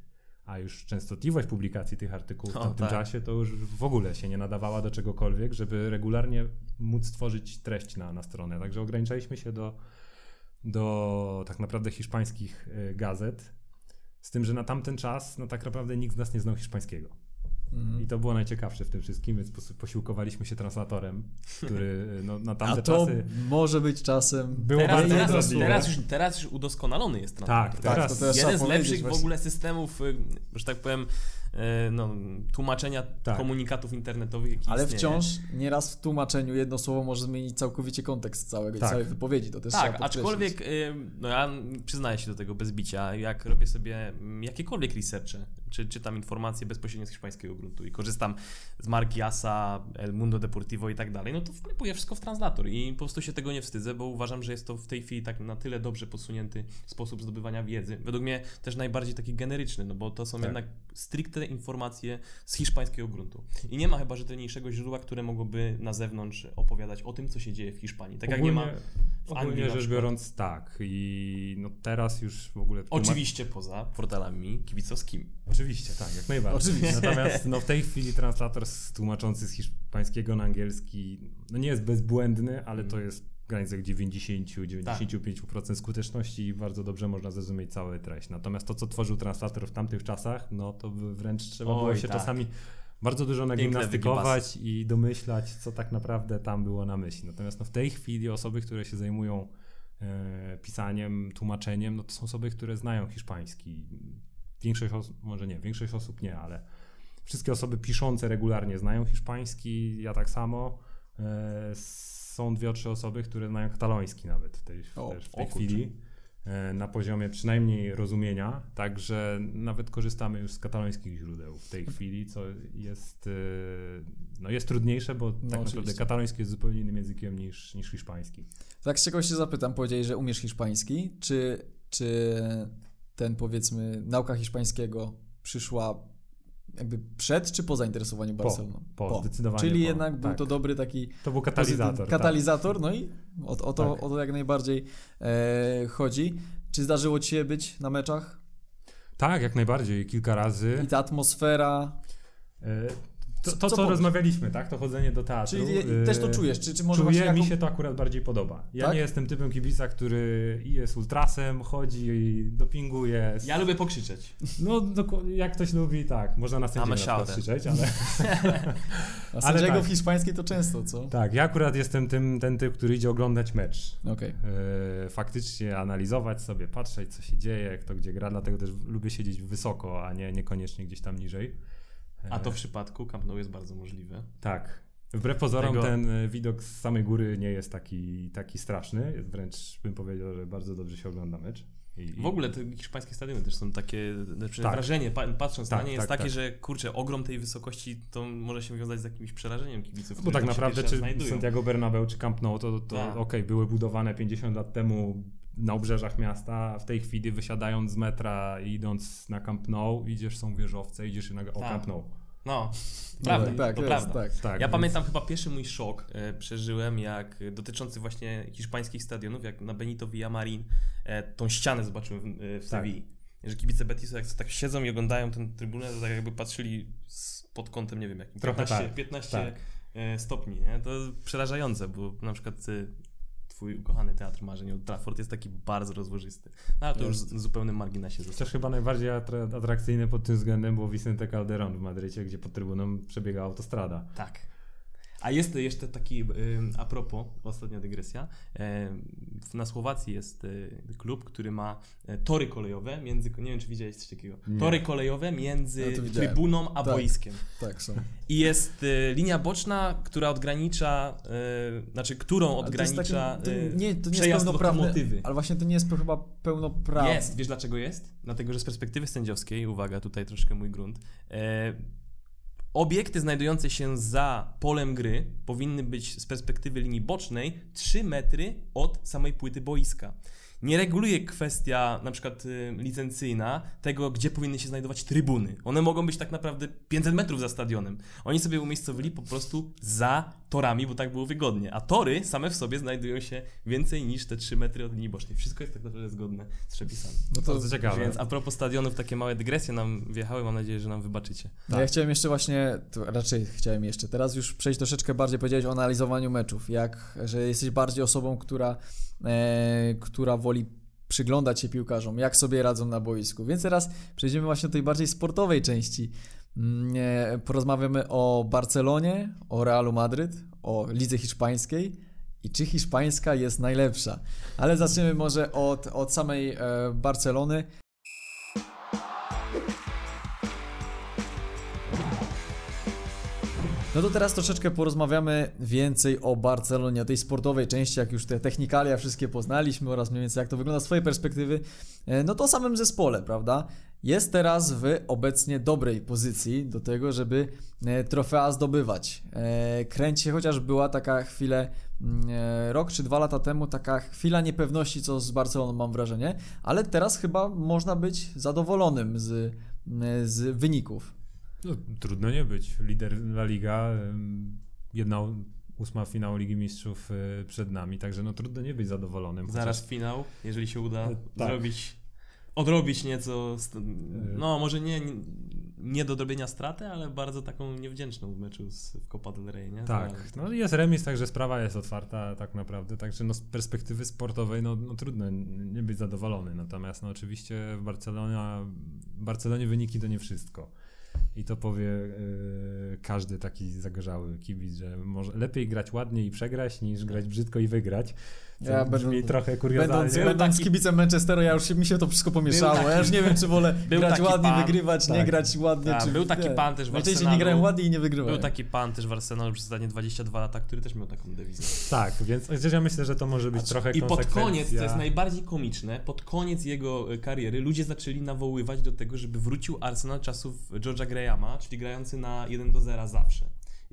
a już częstotliwość publikacji tych artykułów w O, tamtym tak. czasie to już w ogóle się nie nadawała do czegokolwiek, żeby regularnie móc stworzyć treść na, na stronę. Także ograniczaliśmy się do, do tak naprawdę hiszpańskich gazet, z tym, że na tamten czas, no tak naprawdę nikt z nas nie znał hiszpańskiego. Mhm. I to było najciekawsze w tym wszystkim, więc pos- posiłkowaliśmy się translatorem, który no, na A tamte to czasy może być czasem było Teraz, bardzo teraz, teraz, już, teraz już udoskonalony jest translator. Tak, Tak, teraz to teraz Jeden z lepszych powiedzieć w właśnie. ogóle systemów, y, że tak powiem, no, tłumaczenia Tak. komunikatów internetowych, Ale istnieje. wciąż nieraz w tłumaczeniu jedno słowo może zmienić całkowicie kontekst całego, Tak. całej wypowiedzi. To też Tak, aczkolwiek y, no ja przyznaję się do tego bez bicia, jak robię sobie mm, jakiekolwiek researche, czy czytam informacje bezpośrednio z hiszpańskiego gruntu i korzystam z marki ASA, El Mundo Deportivo i tak dalej, no to wklepuję wszystko w translator i po prostu się tego nie wstydzę, bo uważam, że jest to w tej chwili tak na tyle dobrze posunięty sposób zdobywania wiedzy. Według mnie też najbardziej taki generyczny, no bo to są Tak. jednak stricte informacje z hiszpańskiego gruntu. I nie ma chyba rzetelniejszego źródła, które mogłoby na zewnątrz opowiadać o tym, co się dzieje w Hiszpanii. Tak jak nie ma w ogólnie rzecz biorąc tak i no teraz już w ogóle... Oczywiście poza portalami kibicowskimi. Oczywiście, tak, jak najbardziej. Oczywiście. Natomiast no, w tej chwili translator z- tłumaczący z hiszpańskiego na angielski no, nie jest bezbłędny, ale to Mm. jest w granicach 90-95% skuteczności i bardzo dobrze można zrozumieć całą treść. Natomiast to, co tworzył translator w tamtych czasach, no to wręcz trzeba było Oj, się tak. czasami bardzo dużo nagimnastykować i domyślać, co tak naprawdę tam było na myśli. Natomiast no, w tej chwili osoby, które się zajmują e, pisaniem, tłumaczeniem, no to są osoby, które znają hiszpański. Większość osób, może nie, większość osób nie, ale wszystkie osoby piszące regularnie znają hiszpański, ja tak samo. E, są dwie, trzy osoby, które znają kataloński nawet w tej, O, też w tej kurczę. chwili. E, na poziomie przynajmniej rozumienia, także nawet korzystamy już z katalońskich źródeł w tej chwili, co jest, e, no jest trudniejsze, bo tak naprawdę oczywiście. kataloński jest zupełnie innym językiem niż, niż hiszpański. Tak z ciekawości zapytam, powiedzieli, że umiesz hiszpański, czy, czy ten powiedzmy nauka hiszpańskiego przyszła jakby przed czy po zainteresowaniu Po, Barceloną? po, zdecydowanie Czyli po, jednak był tak. to dobry taki To był katalizator. pozytyw- katalizator, no i o, o, to, Tak. o to jak najbardziej e, chodzi. Czy zdarzyło Ci się być na meczach? Tak. tak, jak najbardziej, kilka razy. I ta atmosfera, E, To, Co- to co co, rozmawialiśmy, tak? To chodzenie do teatru. czyli e, też to czujesz, czy, czy może Czuję, właśnie mi się to akurat bardziej podoba. Ja Tak? nie jestem typem kibica, który i jest ultrasem, chodzi i dopinguje. Ja lubię pokrzyczeć. No, jak ktoś lubi, tak. Można na sędziego I'm a na przykład shouter. krzyczeć, ale... A ale sędziego tak. w hiszpańskiej to często, co? tak, ja akurat jestem tym, ten typ, który idzie oglądać mecz. Okej. E, faktycznie analizować sobie, patrzeć, co się dzieje, kto gdzie gra, dlatego też lubię siedzieć wysoko, a nie niekoniecznie gdzieś tam niżej. A to w przypadku Camp Nou jest bardzo możliwe. Tak. Wbrew pozorom Tego- ten e, widok z samej góry nie jest taki, taki straszny, wręcz bym powiedział, że bardzo dobrze się ogląda mecz. I, W ogóle te hiszpańskie stadiony też są takie, znaczy Tak. wrażenie pa, patrząc Tak, na nie jest tak, takie, tak. że kurczę, ogrom tej wysokości to może się wiązać z jakimś przerażeniem kibiców. Bo tak naprawdę, czy znajdują. Santiago Bernabeu, czy Camp Nou, to, to Tak. okej, były budowane 50 lat temu na obrzeżach miasta, a w tej chwili wysiadając z metra i idąc na Camp Nou, idziesz, są wieżowce, idziesz na, o Tak. Camp Nou. No, prawda, tak, tak, to jest, prawda. tak. Tak, Ja więc- pamiętam chyba pierwszy mój szok e, przeżyłem, jak dotyczący właśnie hiszpańskich stadionów, jak na Benito Villamarin e, tą ścianę zobaczyłem w, e, w Tak. Że kibice Betisu jak tak siedzą i oglądają tę trybunę, to tak jakby patrzyli z, pod kątem, nie wiem, jakim, Trochę 15, tak, 15 tak. e, stopni, nie? To przerażające, bo na przykład e, twój ukochany teatr marzeń Old Trafford jest taki bardzo rozłożysty. No ale to już zupełnym marginesie zostało. Chociaż chyba najbardziej atra- atrakcyjne pod tym względem było Vicente Calderón w Madrycie, gdzie pod trybuną przebiega autostrada. Tak. A jest jeszcze taki, a propos, ostatnia dygresja, na Słowacji jest y, klub, który ma e, tory kolejowe między, nie wiem czy widziałeś coś takiego, Nie. tory kolejowe między Ja trybuną a Tak. boiskiem. Tak są. I jest y, linia boczna, która odgranicza, znaczy którą Ale to jest odgranicza taki- to nie, to nie jest przejazd lokomotywy. ale właśnie to nie jest chyba pełnoprawny. Jest, wiesz dlaczego jest? Dlatego, że z perspektywy sędziowskiej, uwaga, tutaj troszkę mój grunt, e, obiekty znajdujące się za polem gry powinny być z perspektywy linii bocznej 3 metry od samej płyty boiska. Nie reguluje kwestia na przykład y, licencyjna tego, gdzie powinny się znajdować trybuny. One mogą być tak naprawdę 500 metrów za stadionem. Oni sobie umiejscowili po prostu za torami, bo tak było wygodnie. A tory same w sobie znajdują się więcej niż te 3 metry od linii bocznej. Wszystko jest tak naprawdę zgodne z przepisami. No to Bardzo ciekawe. Więc a propos stadionów, takie małe dygresje nam wjechały, mam nadzieję, że nam wybaczycie. No Ja chciałem jeszcze właśnie, to raczej chciałem jeszcze, teraz już przejść troszeczkę bardziej, powiedzieć o analizowaniu meczów, jak, że jesteś bardziej osobą, która, e, która woli przyglądać się piłkarzom, jak sobie radzą na boisku. Więc teraz przejdziemy właśnie do tej bardziej sportowej części. Mm, e, Porozmawiamy o Barcelonie, o Realu Madryt, o lidze hiszpańskiej i czy hiszpańska jest najlepsza. Ale zaczniemy może od, od samej e, Barcelony. No to teraz troszeczkę porozmawiamy więcej o Barcelonie, o tej sportowej części, jak już te technikalia wszystkie poznaliśmy oraz mniej więcej jak to wygląda z Twojej perspektywy. E, No to o samym zespole, prawda? Jest teraz w obecnie dobrej pozycji do tego, żeby e, trofea zdobywać. E, Kręci chociaż była taka chwilę, mm, e, rok czy dwa lata temu, taka chwila niepewności, co z Barceloną mam wrażenie, ale teraz chyba można być zadowolonym z, mm, z wyników. No, trudno nie być. Lider La Liga, jedna ósma finału Ligi Mistrzów przed nami, także no trudno nie być zadowolonym. Zaraz finał, jeżeli się uda tak. zrobić, odrobić nieco, st- no może nie, nie do odrobienia straty, ale bardzo taką niewdzięczną w meczu z, w Copa del Rey, nie? Tak, no jest remis, także sprawa jest otwarta tak naprawdę, także no z perspektywy sportowej no, no trudno nie być zadowolony, natomiast no oczywiście w Barcelonie, w Barcelonie wyniki to nie wszystko. I to powie y, każdy taki zagorzały kibic, że może lepiej grać ładnie i przegrać, niż grać brzydko i wygrać. Ja brzmi będę- trochę kuriozalnie. Będąc, będąc taki- kibicem Manchesteru, ja już się, mi się to wszystko pomieszało. taki- ja już nie wiem, czy wolę był grać ładnie, pan- wygrywać, nie tak. grać ładnie. Tak, czy, był taki nie. pan też w Arsenalu. nie grają ładnie i nie wygrywają. Był taki pan też w Arsenalu przez ostatnie 22 lata, który też miał taką dewizę. Tak, więc ja myślę, że to może być trochę I pod koniec, co jest najbardziej komiczne, pod koniec jego e, kariery ludzie zaczęli nawoływać do tego, żeby wrócił Arsenal czasów George'a Grahama, czyli grający na 1 do 0 zawsze.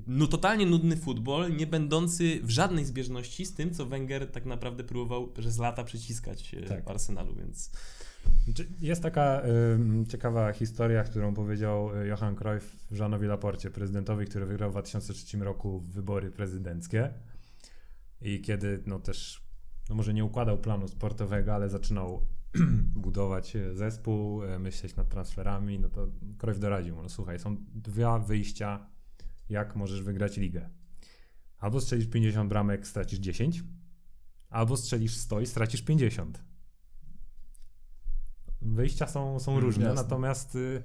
No totalnie nudny futbol, nie będący w żadnej zbieżności z tym, co Wenger tak naprawdę próbował przez lata przyciskać e, Tak. Arsenalu, więc Znaczy, Jest taka ym, ciekawa historia, którą powiedział y, Johan Cruyff Jeanowi Laporcie, prezydentowi, który wygrał w 2003 roku wybory prezydenckie. I kiedy no też, no może nie układał planu sportowego, ale zaczynał budować e, zespół, e, myśleć nad transferami, no to Cruyff doradził mu, no słuchaj, są dwa wyjścia, jak możesz wygrać ligę. Albo strzelisz 50 bramek, stracisz 10, albo strzelisz 100 i stracisz 50 wyjścia są, są Mm, różne, jasne. natomiast y,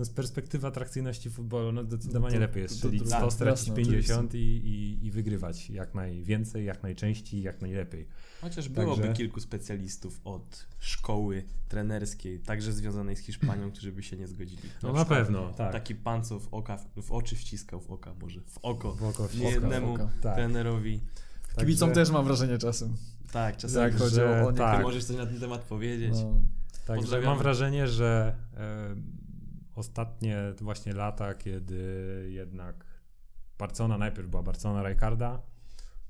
no z perspektywy atrakcyjności futbolu, no zdecydowanie To- lepiej jest strzelić to- 100, tak, stracić jasne, 50 i, i, i wygrywać jak najwięcej, jak najczęściej, jak najlepiej. Chociaż byłoby Także- kilku specjalistów od szkoły trenerskiej, także związanej z Hiszpanią, którzy by się nie zgodzili. No na przykład pewno, tak. Taki pan, co w, oka, w oczy wciskał, w oka może, w oko, W oko, w nie jednemu oka. Tak. trenerowi. Kibicom Także- też mam wrażenie czasem. Tak, czasami Jak chodzi Także o, tak. możesz coś na ten temat powiedzieć. No. Także mam wrażenie, że ostatnie właśnie lata, kiedy jednak Barcelona najpierw była Barcelona Rijkaarda,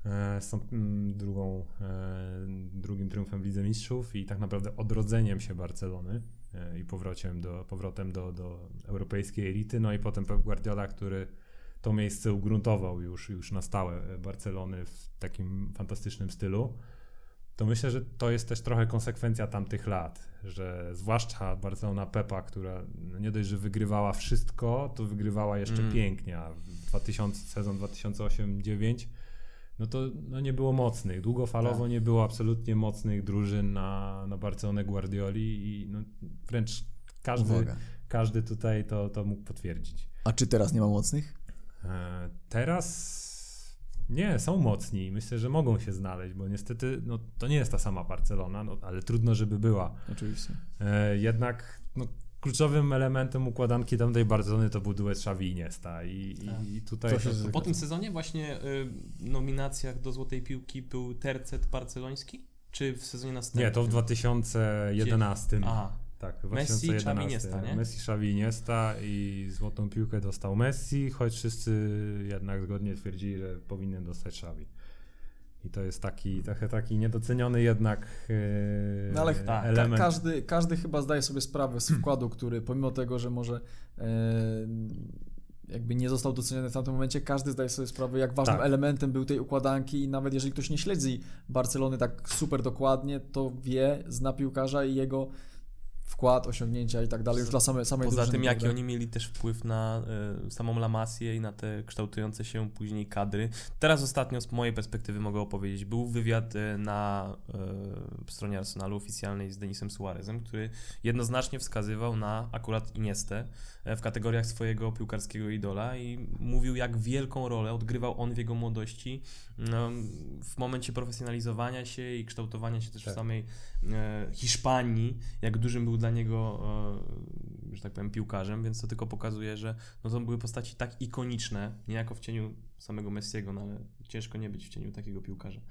e, są mm, drugą, e, drugim triumfem w Lidze Mistrzów i tak naprawdę odrodzeniem się Barcelony e, i powrotem do, powrotem do, do europejskiej elity, no i potem Pep Guardiola, który to miejsce ugruntował już, już na stałe Barcelony w takim fantastycznym stylu to myślę, że to jest też trochę konsekwencja tamtych lat, że zwłaszcza Barcelona Pepa, która no nie dość, że wygrywała wszystko, to wygrywała jeszcze Mm. pięknie, a w 2000, sezon 2008-2009 no to no nie było mocnych, długofalowo Tak. nie było absolutnie mocnych drużyn na, na Barcelonę Guardioli i no wręcz każdy, Uwaga. każdy tutaj to, to mógł potwierdzić. A czy teraz nie ma mocnych? E, Teraz nie, są mocni. Myślę, że mogą się znaleźć, bo niestety no, to nie jest ta sama Barcelona, no, ale trudno, żeby była. Oczywiście. E, jednak no, kluczowym elementem układanki tamtej Barcelony to był duet Xavi i Iniesta i, Tak. i, i tutaj To się to- zgadza. Po tym sezonie właśnie y, nominacjach do Złotej Piłki był tercet barceloński? Czy w sezonie następnym? nie, to w 2011. Aha, Tak, w Messi, 2011. Xavi, Iniesta, nie? Messi, Xavi, Iniesta i złotą piłkę dostał Messi, choć wszyscy jednak zgodnie twierdzili, że powinien dostać Xavi. I to jest taki trochę taki niedoceniony jednak e, No ale tak, Ka- element. każdy, każdy chyba zdaje sobie sprawę z wkładu, który pomimo tego, że może e, jakby nie został doceniony w tamtym momencie, każdy zdaje sobie sprawę, jak ważnym Tak. elementem był tej układanki i nawet jeżeli ktoś nie śledzi Barcelony tak super dokładnie, to wie, zna piłkarza i jego wkład, osiągnięcia i tak dalej już dla samej, samej Poza tym, jaki prawda? oni mieli też wpływ na y, samą Lamasię i na te kształtujące się później kadry. Teraz ostatnio z mojej perspektywy mogę opowiedzieć. Był wywiad y, na y, stronie Arsenalu oficjalnej z Denisem Suarezem, który jednoznacznie wskazywał na akurat Iniestę y, w kategoriach swojego piłkarskiego idola i mówił, jak wielką rolę odgrywał on w jego młodości no, w momencie profesjonalizowania się i kształtowania się też Tak. w samej e, Hiszpanii, jak dużym był dla niego, e, że tak powiem, piłkarzem, więc to tylko pokazuje, że no to były postaci tak ikoniczne, niejako w cieniu samego Messiego, no ale ciężko nie być w cieniu takiego piłkarza.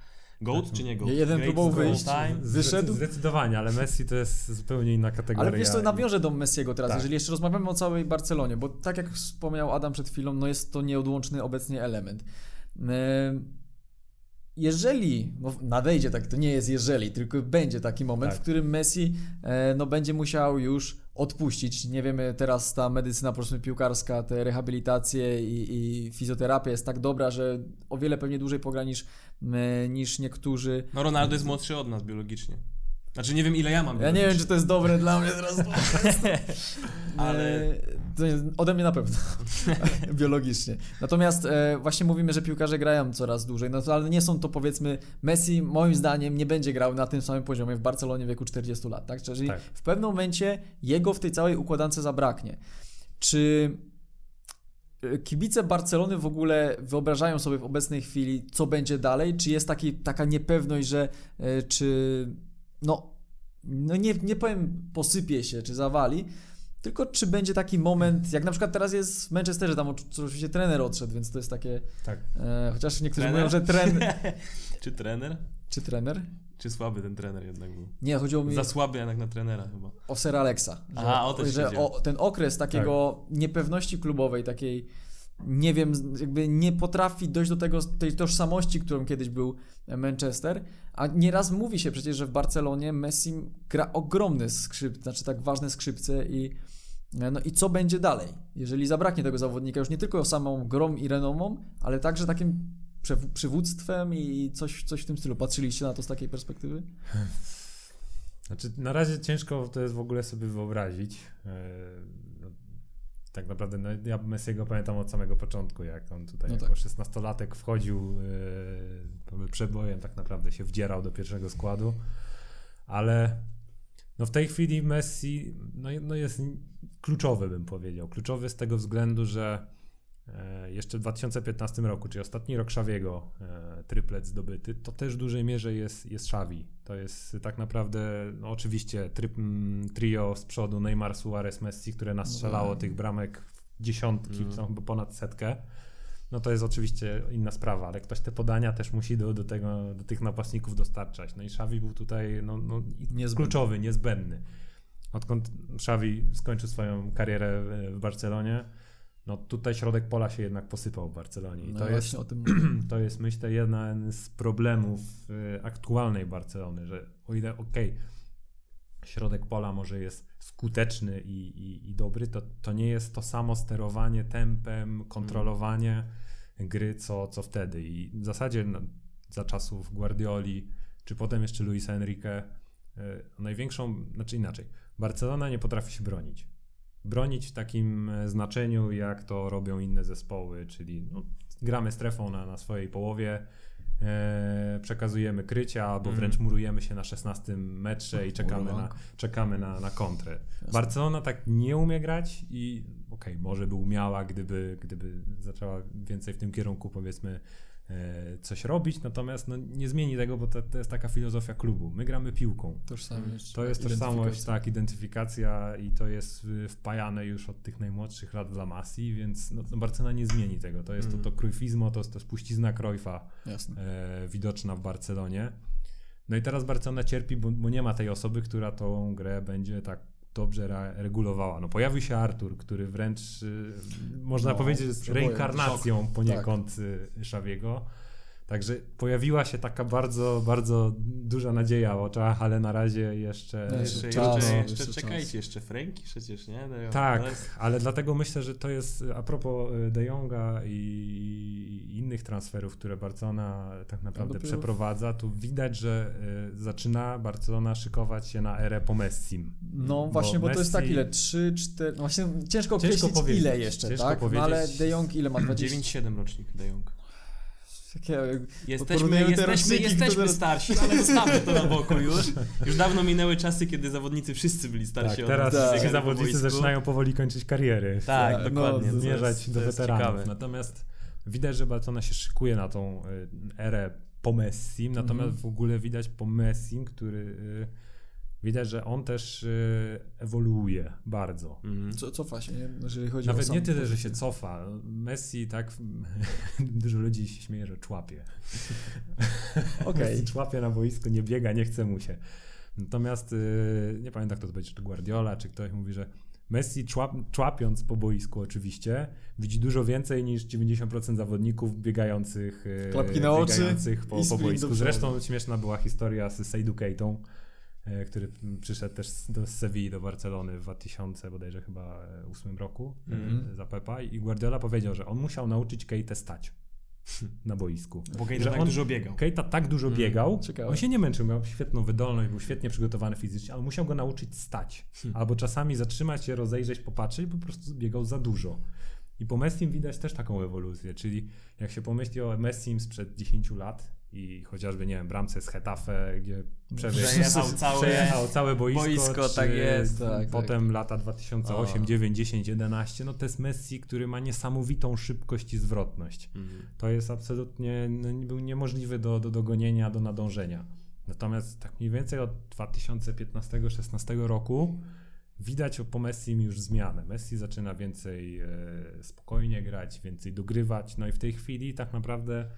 Goat Tak, czy nie goat? Jeden próbował wyjść, time? wyszedł. Zdecydowanie, ale Messi to jest zupełnie inna kategoria. Ale wiesz co, i- nawiążę do Messiego teraz, Tak. jeżeli jeszcze rozmawiamy o całej Barcelonie, bo tak jak wspomniał Adam przed chwilą, no jest to nieodłączny obecnie element. Em, Jeżeli no nadejdzie tak, to nie jest jeżeli, tylko będzie taki moment, Tak. w którym Messi e, no, będzie musiał już odpuścić. Nie wiemy, teraz ta medycyna powiedzmy piłkarska, te rehabilitacje i, i fizjoterapia jest tak dobra, że o wiele pewnie dłużej pogra niż, e, niż niektórzy. No Ronaldo jest młodszy od nas biologicznie. Znaczy nie wiem ile ja mam Ja nie wiem, czy to jest dobre dla mnie teraz. Ale- jest, ode mnie na pewno. Biologicznie. Natomiast e, właśnie mówimy, że piłkarze grają coraz dłużej, no to, ale nie są to powiedzmy Messi moim zdaniem nie będzie grał na tym samym poziomie w Barcelonie w wieku 40 lat, tak? Czyli Tak. w pewnym momencie jego w tej całej układance zabraknie. Czy e, kibice Barcelony w ogóle wyobrażają sobie w obecnej chwili, co będzie dalej? Czy jest taki, taka niepewność, że e, czy no, no nie, nie powiem posypie się, czy zawali, tylko czy będzie taki moment, jak na przykład teraz jest w Manchesterze, tam oczy- oczywiście trener odszedł, więc to jest takie, Tak. e, chociaż niektórzy Trener? mówią, że trener, Czy trener? czy trener? Czy słaby ten trener jednak był? Nie, chodziło mi Za słaby jednak na trenera chyba. o Sir Alexa. Że, Aha, o to że o, ten okres takiego niepewności klubowej, takiej nie wiem, jakby nie potrafi dojść do tego, tej tożsamości, którą kiedyś był Manchester, a nieraz mówi się przecież, że w Barcelonie Messi gra ogromne skrzypce, znaczy tak ważne skrzypce i no i co będzie dalej, jeżeli zabraknie tego zawodnika już nie tylko samą grą i renomą, ale także takim przywództwem i coś, coś w tym stylu. Patrzyliście na to z takiej perspektywy? Znaczy, na razie ciężko to jest w ogóle sobie wyobrazić. Tak naprawdę, no, ja Messiego pamiętam od samego początku, jak on tutaj No jako tak. 16-latek wchodził e, przebojem, tak naprawdę się wdzierał do pierwszego składu, ale no w tej chwili Messi no, no jest kluczowy, bym powiedział. Kluczowy z tego względu, że jeszcze w 2015 roku, czyli ostatni rok Szawiego, e, tryplet zdobyty, to też w dużej mierze jest, jest Szawi. To jest tak naprawdę, no oczywiście tryp, mm, trio z przodu Neymar, Suarez, Messi, które nastrzelało No. tych bramek w dziesiątki, Mm. są chyba ponad setkę. No to jest oczywiście inna sprawa, ale ktoś te podania też musi do, do, tego, do tych napastników dostarczać. No i Szawi był tutaj no, no, Niezbędny. kluczowy, niezbędny. Odkąd Szawi skończył swoją karierę w Barcelonie, no tutaj środek pola się jednak posypał w Barcelonie. I No to, jest, tym to jest myślę jeden z problemów y, aktualnej Barcelony, że o ile okej, środek pola może jest skuteczny i, i, i dobry, to, to nie jest to samo sterowanie tempem, kontrolowanie gry, co, co wtedy. I w zasadzie no, za czasów Guardioli, czy potem jeszcze Luisa Enrique, y, największą, znaczy inaczej, Barcelona nie potrafi się bronić. Bronić w takim e, znaczeniu, jak to robią inne zespoły, czyli no, gramy strefą na, na swojej połowie, e, przekazujemy krycia, albo Mhm. wręcz murujemy się na 16 metrze i czekamy na, czekamy na, na kontrę. Jasne. Barcelona tak nie umie grać i okej, może by umiała, gdyby, gdyby zaczęła więcej w tym kierunku powiedzmy coś robić, natomiast no, nie zmieni tego, bo to, to jest taka filozofia klubu. My gramy piłką. Tożsamość. To jest tożsamość, tak, identyfikacja i to jest y, wpajane już od tych najmłodszych lat w La Masji, więc no, no Barcelona nie zmieni tego. To jest Mhm. to, to Cruyffizmo, to jest to spuścizna Cruyffa Jasne. e, widoczna w Barcelonie. No i teraz Barcelona cierpi, bo, bo nie ma tej osoby, która tą grę będzie tak dobrze re- regulowała. No pojawił się Artur, który wręcz y, można No, powiedzieć jest reinkarnacją poniekąd y, Szawiego. Także pojawiła się taka bardzo, bardzo duża nadzieja w oczach, ale na razie jeszcze... No, Jeszcze, czas, jeszcze, no, jeszcze, jeszcze czekajcie, czas. jeszcze Franki przecież, nie? Dają- Tak, to jest- ale dlatego myślę, że to jest a propos y, De Jonga i, i innych transferów, które Barcelona tak naprawdę dopiero- przeprowadza, tu widać, że y, zaczyna Barcelona szykować się na erę po Messim. No właśnie, bo, to jest Messi- tak ile? 3, 4. No właśnie ciężko określić powiedzieć, ile jeszcze, ciężko tak? No ale. De Jong ile ma 20? 9-7 rocznik De Jong. Takie, Jesteśmy, jesteśmy, jesteśmy starsi, ale zostawmy to na boku już. Już dawno minęły czasy, kiedy zawodnicy wszyscy byli starsi Tak, od teraz. Tak. po zawodnicy zaczynają powoli kończyć kariery. Tak, No, dokładnie. To zmierzać jest- do weteranów. ciekawe. Natomiast widać, że Barcelona się szykuje na tą y, erę po Messim, natomiast Mhm. w ogóle widać po Messim, który y, widać, że on też y, ewoluuje bardzo. Mhm. Co, cofa się, nie? jeżeli chodzi o Nawet nie tyle, że się cofa. Messi tak, dużo ludzi się śmieje, że człapie. Okej. Messi człapie na boisku, nie biega, nie chce mu się. Natomiast y, nie pamiętam kto to będzie, czy Guardiola, czy ktoś mówi, że Messi człap, człapiąc po boisku oczywiście, widzi dużo więcej niż 90% zawodników biegających, y, Klapki na oczy biegających po, i po do boisku. Zresztą śmieszna była historia z Seidu Keitą, który przyszedł też do Sewilli do Barcelony w 2000 bodajże chyba e, ósmym roku Mhm. y, za Pepa i Guardiola powiedział, że on musiał nauczyć Keitę stać na boisku. Bo Kejta Że tak on- dużo biegał. Keita tak dużo Mm, biegał, ciekawe. on się nie męczył, miał świetną wydolność, był świetnie przygotowany fizycznie, ale musiał go nauczyć stać. Hmm. Albo czasami zatrzymać się, rozejrzeć, popatrzeć, po prostu biegał za dużo. I po Messim widać też taką ewolucję, czyli jak się pomyśli o Messim sprzed 10 lat i chociażby, nie wiem, bramce z Hetafe, gdzie Przejechał całe przejechał całe boisko, boisko, tak jest. Tak, potem lata 2008, O. 9, 10, 11, no to jest Messi, który ma niesamowitą szybkość i zwrotność. Mhm. To jest absolutnie no, był niemożliwy do, do dogonienia, do nadążenia. Natomiast tak mniej więcej od 2015-16 roku widać po Messim już zmianę. Messi zaczyna więcej e, spokojnie grać, więcej dogrywać. No i w tej chwili tak naprawdę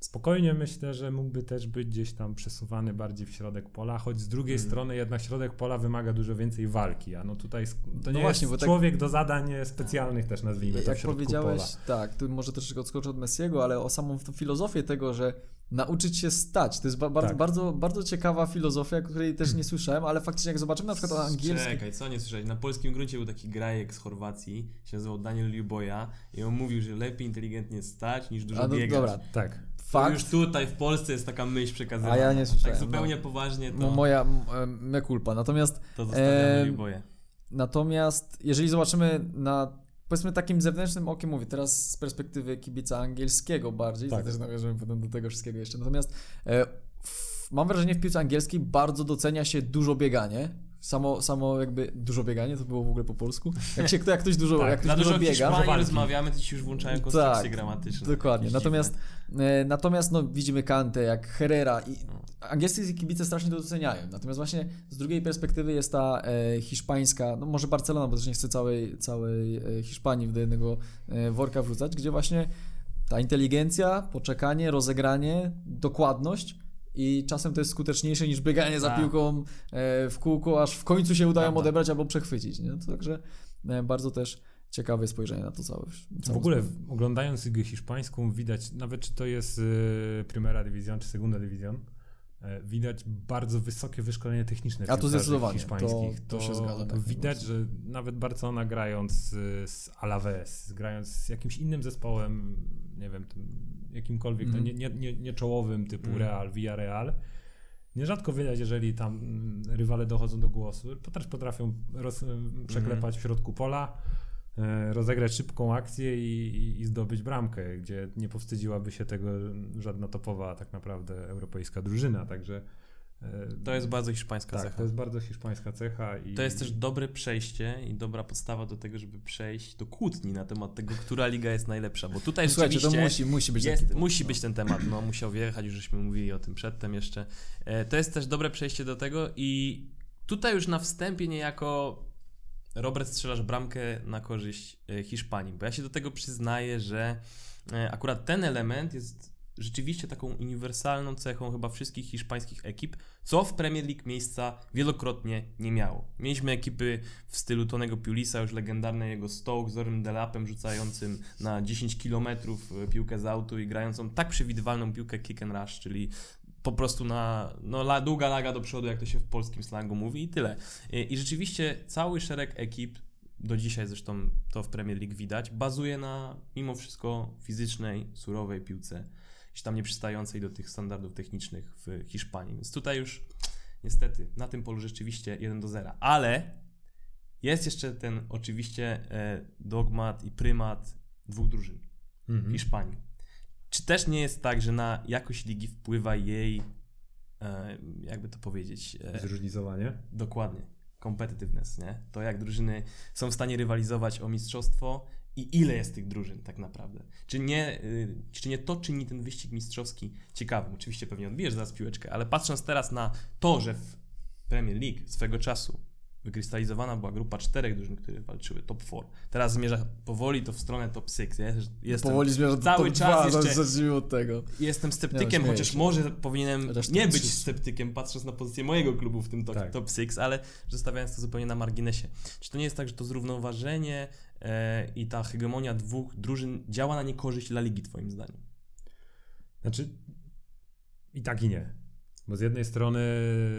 spokojnie myślę, że mógłby też być gdzieś tam przesuwany bardziej w środek pola, choć z drugiej Mhm. strony jednak środek pola wymaga dużo więcej walki, a no tutaj to No nie właśnie, jest tak- człowiek do zadań specjalnych też nazwijmy to Jak powiedziałeś, pola. tak, tu może troszeczkę odskoczę od Messiego, ale o samą filozofię tego, że nauczyć się stać, to jest ba- bardzo, Tak. bardzo, bardzo ciekawa filozofia, której też nie słyszałem, ale faktycznie jak zobaczymy na przykład o angielskim, Czekaj, co nie słyszałeś? Na polskim gruncie był taki grajek z Chorwacji, się nazywał Daniel Liuboja i on mówił, że lepiej inteligentnie stać niż dużo a no biegać. dobra, Tak. To fakt, już tutaj w Polsce jest taka myśl przekazywana. A ja nie słyszałem, Tak zupełnie no. poważnie to, no, moja me culpa, natomiast to zostawiamy em, Liuboję. Natomiast jeżeli zobaczymy na powiedzmy takim zewnętrznym okiem, mówię teraz z perspektywy kibica angielskiego bardziej, Tak. tak. też nawiążemy potem do tego wszystkiego jeszcze. Natomiast e, w, mam wrażenie w piłce angielskiej bardzo docenia się dużo bieganie Samo, samo jakby dużo bieganie, to było w ogóle po polsku. Jak, się, jak ktoś dużo, Tak, jak ktoś dużo dużo biega, Hiszpanii rozmawiamy, to ci już włączają konstrukcje Tak, gramatyczne. Dokładnie. Natomiast, e, natomiast no, widzimy Kante, jak Herrera i No. angielscy kibice strasznie to doceniają. Natomiast właśnie z drugiej perspektywy jest ta e, hiszpańska, no może Barcelona, bo też nie chcę całej, całej e, Hiszpanii do jednego e, worka wrzucać, gdzie właśnie ta inteligencja, poczekanie, rozegranie, dokładność i czasem to jest skuteczniejsze niż bieganie za Tak. piłką e, w kółko, aż w końcu się udają Prawda. odebrać albo przechwycić. Nie? To także e, bardzo też ciekawe spojrzenie na to całe. W ogóle sprawę. w- oglądając ligę hiszpańską widać, nawet czy to jest y, Primera Division czy Segunda Division, e, widać bardzo wysokie wyszkolenie techniczne A to zdecydowanie, hiszpańskich. to- to się zgadzam, To jak widać, najbardziej. że nawet Barcelona grając y, z Alaves, grając z jakimś innym zespołem, nie wiem, tym, jakimkolwiek, Mhm. no nie, nie, nie, nie czołowym typu Mhm. Real, Villarreal, nierzadko widać, jeżeli tam mm, rywale dochodzą do głosu, to też potrafią roz, przeklepać w środku pola, e, rozegrać szybką akcję i, i, i zdobyć bramkę, gdzie nie powstydziłaby się tego żadna topowa tak naprawdę europejska drużyna, także To jest bardzo hiszpańska tak, cecha. to jest bardzo hiszpańska cecha i To jest też dobre przejście i dobra podstawa do tego, żeby przejść do kłótni na temat tego, która liga jest najlepsza, bo tutaj Słuchajcie, to musi, musi być jest, punkt, musi no. być ten temat, no musiał wjechać, już żeśmy mówili o tym przedtem jeszcze. E, To jest też dobre przejście do tego i tutaj już na wstępie niejako Robert strzelasz bramkę na korzyść e, Hiszpanii, bo ja się do tego przyznaję, że e, akurat ten element jest rzeczywiście taką uniwersalną cechą chyba wszystkich hiszpańskich ekip, co w Premier League miejsca wielokrotnie nie miało. Mieliśmy ekipy w stylu Tonego Pulisa, już legendarne jego Stoke z Orym Delapem rzucającym na 10 km piłkę z autu i grającą tak przewidywalną piłkę kick and rush, czyli po prostu na no, la, długa laga do przodu, jak to się w polskim slangu mówi i tyle. I, I rzeczywiście cały szereg ekip, do dzisiaj zresztą to w Premier League widać, bazuje na mimo wszystko fizycznej, surowej piłce, gdzieś tam nieprzystającej do tych standardów technicznych w Hiszpanii. Więc tutaj już niestety na tym polu rzeczywiście 1 do 0. Ale jest jeszcze ten oczywiście e, dogmat i prymat dwóch drużyn. Mhm. Hiszpanii. Czy też nie jest tak, że na jakość ligi wpływa jej, e, jakby to powiedzieć, e, Zróżnicowanie. dokładnie, competitiveness, nie? To jak drużyny są w stanie rywalizować o mistrzostwo i ile jest tych drużyn tak naprawdę. Czy nie, y, czy nie to czyni ten wyścig mistrzowski ciekawym? Oczywiście pewnie odbijesz zaraz piłeczkę, ale patrząc teraz na to, że w Premier League swego czasu wykrystalizowana była grupa czterech drużyn, które walczyły top 4. Teraz zmierza powoli to w stronę top 6. Ja jestem, Powoli zmierza do cały top czas dwa, jeszcze- zacznijmy od tego. jestem sceptykiem, no, chociaż może powinienem nie być sceptykiem, patrząc na pozycję mojego klubu w tym top, Tak. top 6, ale zostawiając to zupełnie na marginesie. Czy to nie jest tak, że to zrównoważenie e, i ta hegemonia dwóch drużyn działa na niekorzyść La Ligi, twoim zdaniem? Znaczy i tak i nie. Bo z jednej strony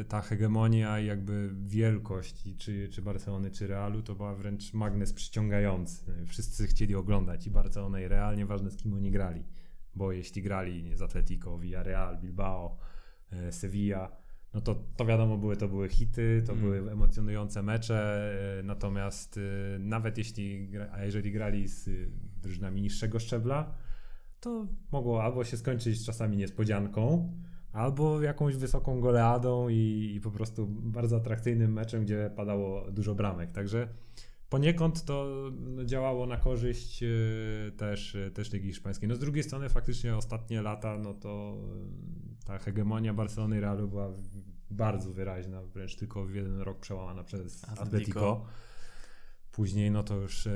ta hegemonia i jakby wielkość i czy, czy Barcelony, czy Realu to była wręcz magnes przyciągający. Wszyscy chcieli oglądać i Barcelonę i Real, nieważne z kim oni grali. Bo jeśli grali z Atletico, Villarreal, Bilbao, e, Sevilla, no to, to wiadomo, były, to były hity, to Mm. były emocjonujące mecze, e, natomiast e, nawet jeśli, a jeżeli grali z drużynami niższego szczebla, to mogło albo się skończyć czasami niespodzianką, albo jakąś wysoką goleadą i, i po prostu bardzo atrakcyjnym meczem, gdzie padało dużo bramek. Także poniekąd to no, działało na korzyść e, też, e, też Ligi Hiszpańskiej. No z drugiej strony faktycznie ostatnie lata, no to e, ta hegemonia Barcelony i Realu była bardzo wyraźna, wręcz tylko w jeden rok przełamana przez Atletico. Atletico. Później no to już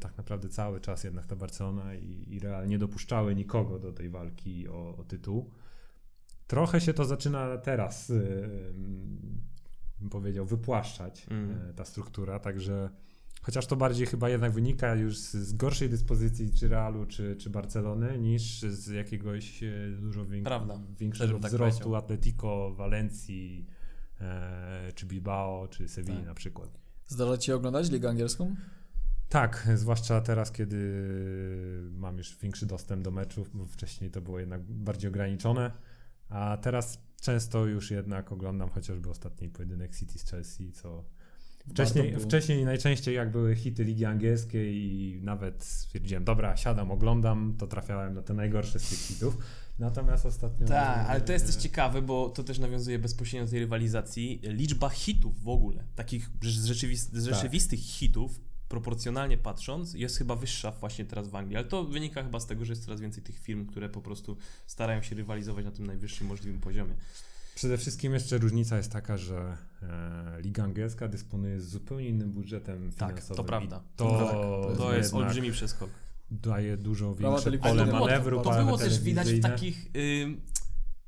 tak naprawdę cały czas jednak ta Barcelona i, i Real nie dopuszczały nikogo do tej walki o, o tytuł. Trochę się to zaczyna teraz, e, bym powiedział, wypłaszczać Mm. e, ta struktura, także chociaż to bardziej chyba jednak wynika już z, z gorszej dyspozycji czy Realu, czy, czy Barcelony, niż z jakiegoś dużo wiek- większego tak wzrostu powiedział. Atletico, Walencji, e, czy Bilbao, czy Sevilla Tak. na przykład. Zdarza ci się oglądać ligę angielską? Tak, zwłaszcza teraz, kiedy mam już większy dostęp do meczów, bo wcześniej to było jednak bardziej ograniczone, a teraz często już jednak oglądam chociażby ostatni pojedynek City z Chelsea, co Wcześniej, wcześniej najczęściej jak były hity Ligi Angielskiej i nawet stwierdziłem, dobra, siadam, oglądam, to trafiałem na te najgorsze z tych hitów. Natomiast ostatnio... Tak, ale to jest też ciekawe, bo to też nawiązuje bezpośrednio do tej rywalizacji. Liczba hitów w ogóle, takich z, rzeczywist- z Tak. rzeczywistych hitów, proporcjonalnie patrząc, jest chyba wyższa właśnie teraz w Anglii. Ale to wynika chyba z tego, że jest coraz więcej tych firm, które po prostu starają się rywalizować na tym najwyższym możliwym poziomie. Przede wszystkim jeszcze różnica jest taka, że e, Liga Angielska dysponuje z zupełnie innym budżetem Tak, finansowym. to prawda. To, Tak, to, To jest olbrzymi przeskok. daje dużo większe pole było- manewru. to To było też widać w takich ym,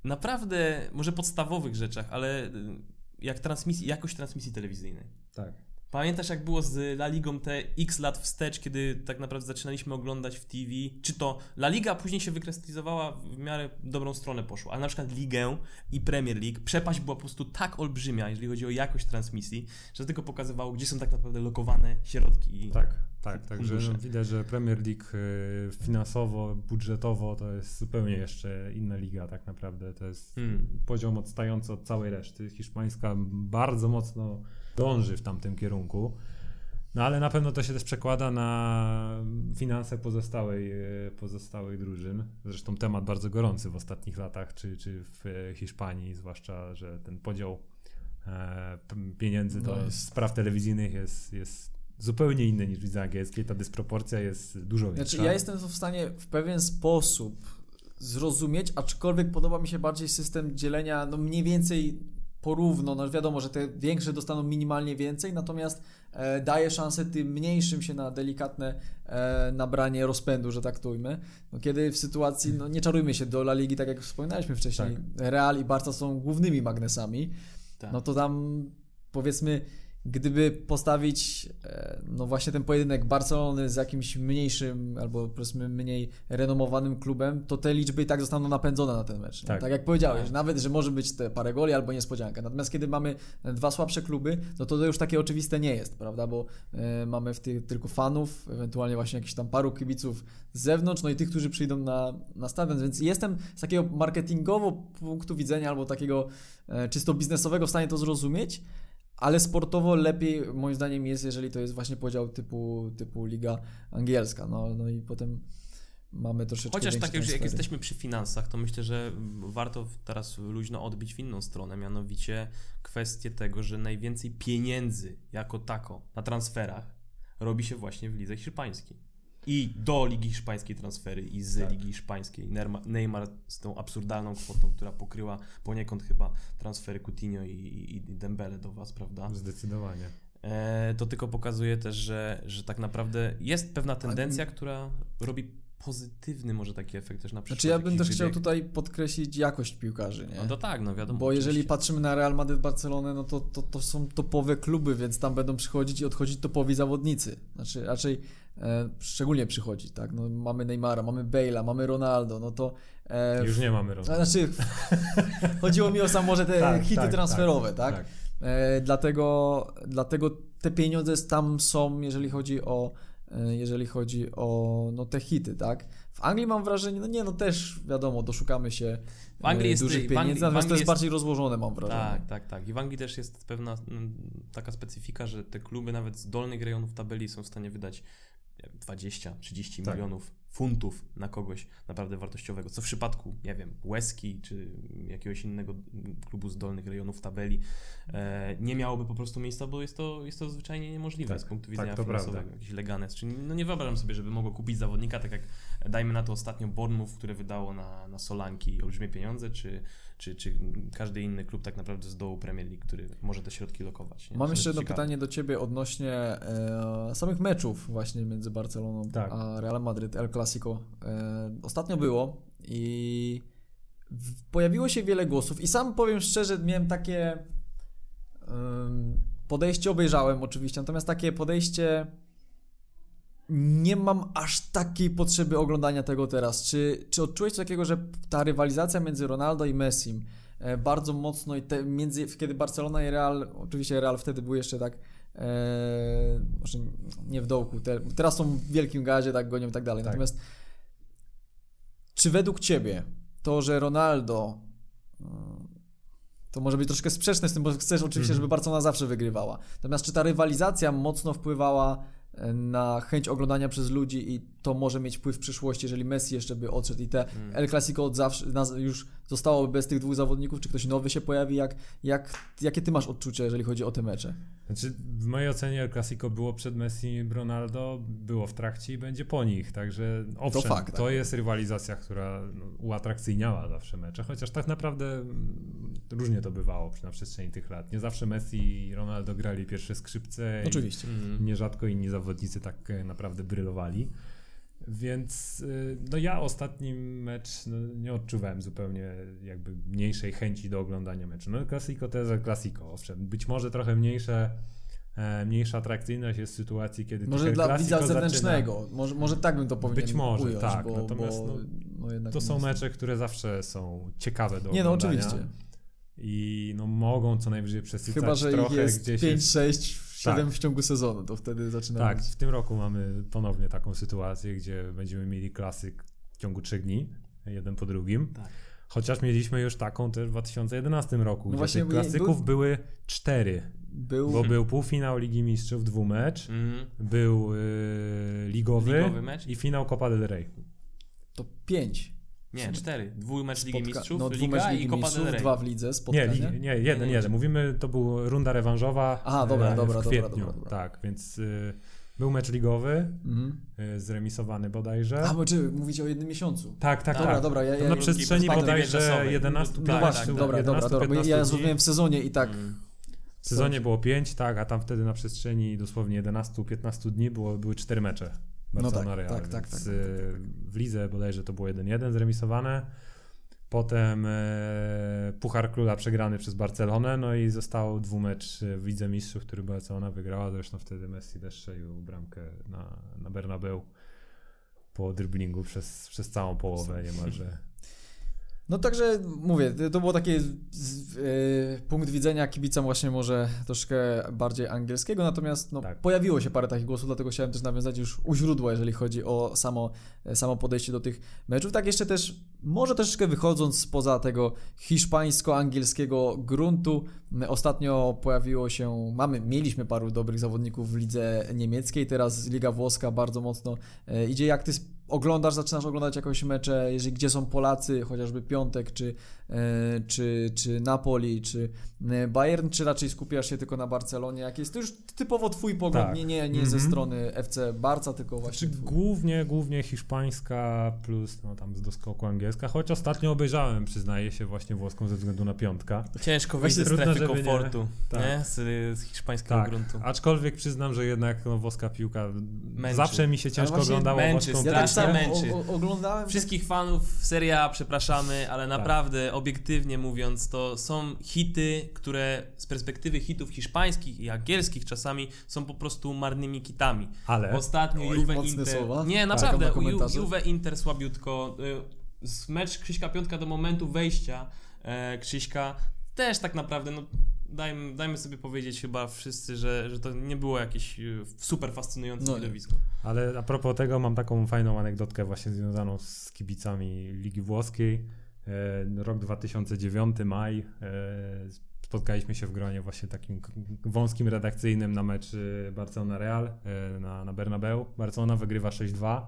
naprawdę, może podstawowych rzeczach, ale ym, jak transmisji, jakość transmisji telewizyjnej. Tak. Pamiętasz jak było z La Ligą te x lat wstecz, kiedy tak naprawdę zaczynaliśmy oglądać w TV? Czy to La Liga później się wykrystalizowała, w miarę dobrą stronę poszła, ale na przykład Ligę i Premier League, przepaść była po prostu tak olbrzymia, jeżeli chodzi o jakość transmisji, że tylko pokazywało, gdzie są tak naprawdę lokowane środki. I... Tak, tak, także no, widać, że Premier League y, finansowo, budżetowo to jest zupełnie jeszcze inna liga tak naprawdę. To jest Hmm. poziom odstający od całej reszty. Hiszpańska bardzo mocno dąży w tamtym kierunku. No ale na pewno to się też przekłada na finanse pozostałej, e, pozostałych drużyn. Zresztą temat bardzo gorący w ostatnich latach, czy, czy w e, Hiszpanii, zwłaszcza, że ten podział e, pieniędzy do No jest- spraw telewizyjnych jest, jest zupełnie inny niż w lidze angielskiej. Ta dysproporcja jest dużo większa. Znaczy, ja jestem w stanie w pewien sposób zrozumieć, aczkolwiek podoba mi się bardziej system dzielenia, no mniej więcej porówno, no wiadomo, że te większe dostaną minimalnie więcej, natomiast e, daje szansę tym mniejszym się na delikatne e, nabranie rozpędu, że tak to ujmę. No, kiedy w sytuacji, no nie czarujmy się, do La Ligi, tak jak wspominaliśmy wcześniej, Real i Barca są głównymi magnesami, Tak. no to tam powiedzmy, gdyby postawić e, no właśnie ten pojedynek Barcelony z jakimś mniejszym albo powiedzmy mniej renomowanym klubem, to te liczby i tak zostaną napędzone na ten mecz. Tak. tak jak powiedziałeś, Tak. nawet, że może być te parę goli albo niespodzianka. Natomiast kiedy mamy dwa słabsze kluby, no to to już takie oczywiste nie jest, prawda? Bo e, mamy w tych tylko fanów, ewentualnie właśnie jakichś tam paru kibiców z zewnątrz, no i tych, którzy przyjdą na, na stadion, więc jestem z takiego marketingowo punktu widzenia albo takiego e, czysto biznesowego w stanie to zrozumieć, ale sportowo lepiej moim zdaniem jest, jeżeli to jest właśnie podział typu, typu liga angielska. No, no i potem mamy troszeczkę Chociaż tak już jak jesteśmy przy finansach, to myślę, że warto teraz luźno odbić w inną stronę, mianowicie kwestię tego, że najwięcej pieniędzy jako tako na transferach robi się właśnie w lidze hiszpańskiej. I do Ligi Hiszpańskiej transfery i z Tak. Ligi Hiszpańskiej. Neymar, z tą absurdalną kwotą, która pokryła poniekąd chyba transfery Coutinho i, i, i Dembele do Was, prawda? Zdecydowanie. E, to tylko pokazuje też, że, że tak naprawdę jest pewna tendencja, która robi pozytywny może taki efekt też na przyszłość. Znaczy ja bym też chciał wybieg. tutaj podkreślić jakość piłkarzy, nie? No to tak, no wiadomo. Bo jeżeli oczywiście. patrzymy na Real Madrid, Barcelonę, no to, to, to są topowe kluby, więc tam będą przychodzić i odchodzić topowi zawodnicy. Znaczy raczej e, szczególnie przychodzić, tak? No, mamy Neymara, mamy Bale'a, mamy Ronaldo, no to... E, Już nie mamy rozmowy. Znaczy, chodziło mi o sam może te Tak, hity tak, transferowe, tak? tak. E, dlatego, dlatego te pieniądze tam są, jeżeli chodzi o jeżeli chodzi o no, te hity, tak? W Anglii mam wrażenie, no nie, no też wiadomo, doszukamy się W Anglii e, jest- dużych pieniędzy, Anglii- natomiast to jest jest- bardziej rozłożone, mam wrażenie. Tak, tak, tak. I w Anglii też jest pewna mm, taka specyfika, że te kluby nawet z dolnych rejonów tabeli są w stanie wydać 20-30 Tak. milionów funtów na kogoś naprawdę wartościowego. Co w przypadku, nie wiem, Łeski czy jakiegoś innego klubu z dolnych rejonów tabeli e, nie miałoby po prostu miejsca, bo jest to, jest to zwyczajnie niemożliwe Tak, z punktu tak, widzenia to finansowego. prawda. Jakiś leganes. Czyli no nie wyobrażam sobie, żeby mogło kupić zawodnika, tak jak dajmy na to ostatnio Bournemouth, które wydało na, na Solanki olbrzymie pieniądze, czy, czy, czy każdy inny klub tak naprawdę z dołu Premier League, który może te środki lokować. Nie? Mam To jeszcze jedno ciekawe. pytanie do Ciebie odnośnie e, samych meczów właśnie między Barceloną Tak. a Real Madrid, El Clasico. E, ostatnio było i pojawiło się wiele głosów i sam powiem szczerze, miałem takie podejście, obejrzałem oczywiście, natomiast takie podejście nie mam aż takiej potrzeby oglądania tego teraz. Czy, czy odczułeś coś takiego, że ta rywalizacja między Ronaldo i Messim e, bardzo mocno i te, między, kiedy Barcelona i Real, oczywiście Real wtedy był jeszcze tak e, może nie w dołku, te, teraz są w wielkim gazie, tak gonią i tak dalej. Tak. Natomiast czy według Ciebie to, że Ronaldo mm, to może być troszkę sprzeczne z tym, bo chcesz oczywiście, Mhm. żeby Barcelona zawsze wygrywała. Natomiast czy ta rywalizacja mocno wpływała na chęć oglądania przez ludzi i to może mieć wpływ w przyszłości, jeżeli Messi jeszcze by odszedł i te Mm. El Clasico od zawsze już zostałoby bez tych dwóch zawodników, czy ktoś nowy się pojawi, jak, jak, jakie ty masz odczucie, jeżeli chodzi o te mecze? Znaczy, w mojej ocenie El Clasico było przed Messi i Ronaldo, było w trakcie i będzie po nich, także owszem, to, fakt, tak. jest rywalizacja, która no, uatrakcyjniała zawsze mecze, chociaż tak naprawdę mm, różnie to bywało na przestrzeni tych lat. Nie zawsze Messi i Ronaldo grali pierwsze skrzypce Oczywiście. Mm. i nierzadko inni zawodnicy tak e, naprawdę brylowali. Więc y, no ja ostatni mecz no, nie odczuwałem zupełnie jakby mniejszej chęci do oglądania meczu. No Clasico to jest El Clasico, owszem. Być może trochę mniejsze, e, mniejsza atrakcyjność jest w sytuacji, kiedy Może dla widza zaczyna- zewnętrznego, może, może tak bym to powinien Być może, ująć, tak, bo, natomiast, bo, no, no, To są jest- mecze, które zawsze są ciekawe do Nie no, oczywiście. I no mogą co najwyżej przesycać Chyba, że ich trochę jest gdzieś 5, jest- 6, 7 Tak. w ciągu sezonu, to wtedy zaczyna Tak, być. w tym roku mamy ponownie taką sytuację, gdzie będziemy mieli klasyk w ciągu trzech dni, jeden po drugim. Tak. Chociaż mieliśmy już taką też w 2011 roku, No gdzie właśnie, tych był- klasyków były cztery. Był, Bo był półfinał Ligi Mistrzów, dwumecz, Mm. był y, ligowy, Ligowy mecz. i finał Copa del Rey. to 5. Nie, cztery. Dwójmecz Ligi Mistrzów, no, Liga dwumecz i Ligi Copa Mistrzów, del Rey. dwa w lidze, Nie, spotkania. li, nie, jeden, nie, jeden. Mówimy, to była runda rewanżowa Aha, dobra, e, dobra, w dobra, kwietniu. dobra, dobra. Tak, więc y, był mecz ligowy, Mhm. y, zremisowany bodajże. A, bo czy mówicie o jednym miesiącu? tak, tak, Dobra, tak. dobra, ja- To ja- na przestrzeni bodajże czasowej. 11 No tak, właśnie, tak, dobra, dobra, 11, dobra. bo 15 Ja zrozumiałem w sezonie i tak. Mm. W sezonie było 5, tak, a tam wtedy na przestrzeni dosłownie 11-15 dni było, były 4 mecze. Barcelona tak, Real, tak, tak, więc, tak, tak, y, W lidze bodajże to było 1-1 zremisowane. Potem e, Puchar Króla przegrany przez Barcelonę, no i został dwumecz w Lidze Mistrzów, który Barcelona wygrała. Zresztą wtedy Messi też strzelił bramkę na, na Bernabeu po driblingu przez, przez całą połowę niemalże. No także mówię, to było takie z, e, punkt widzenia kibica właśnie może troszkę bardziej angielskiego, natomiast no, Tak. pojawiło się parę takich głosów, dlatego chciałem też nawiązać już u źródła, jeżeli chodzi o samo, e, samo podejście do tych meczów. Tak jeszcze też, może troszeczkę wychodząc spoza tego hiszpańsko-angielskiego gruntu, ostatnio pojawiło się, mamy, mieliśmy paru dobrych zawodników w lidze niemieckiej, teraz Liga Włoska bardzo mocno e, idzie. Jak ty oglądasz, zaczynasz oglądać jakieś mecze, jeżeli gdzie są Polacy, chociażby Piątek, czy, czy, czy Napoli, czy e, Bayern, czy raczej skupiasz się tylko na Barcelonie? Jak jest to już typowo twój pogląd, Tak. nie, nie, nie ze Mhm. strony FC Barca, tylko właśnie Znaczy, głównie, głównie hiszpańska plus no, tam z doskoku angielska, choć ostatnio obejrzałem, przyznaję się, właśnie włoską ze względu na piątka. Ciężko wyjść ze trudno, strefy żeby nie- komfortu, tak. nie? Z, z hiszpańskiego Tak, gruntu. aczkolwiek przyznam, że jednak no, włoska piłka Męczy. zawsze mi się ciężko oglądało męczy, włoską Ja tak męczy. o, o, oglądałem. Wszystkich fanów Serie A przepraszamy, Tak. ale naprawdę, obiektywnie mówiąc, to są hity, które z perspektywy hitów hiszpańskich i angielskich czasami są po prostu marnymi kitami. Ale Ostatnio Oj, Juve Inter. słowa. Nie, Tak. naprawdę, na Ju. Juve Inter słabiutko. Y, Z mecz Krzyśka Piątka do momentu wejścia e, Krzyśka też tak naprawdę, no dajmy, dajmy sobie powiedzieć chyba wszyscy, że, że to nie było jakieś y, super fascynujące No widowisko. Ale a propos tego mam taką fajną anegdotkę właśnie związaną z kibicami Ligi Włoskiej. E, rok 2009, maj. E, spotkaliśmy się w gronie właśnie takim wąskim redakcyjnym na mecz e, Barcelona-Real na, na Bernabeu. Barcelona wygrywa 6-2.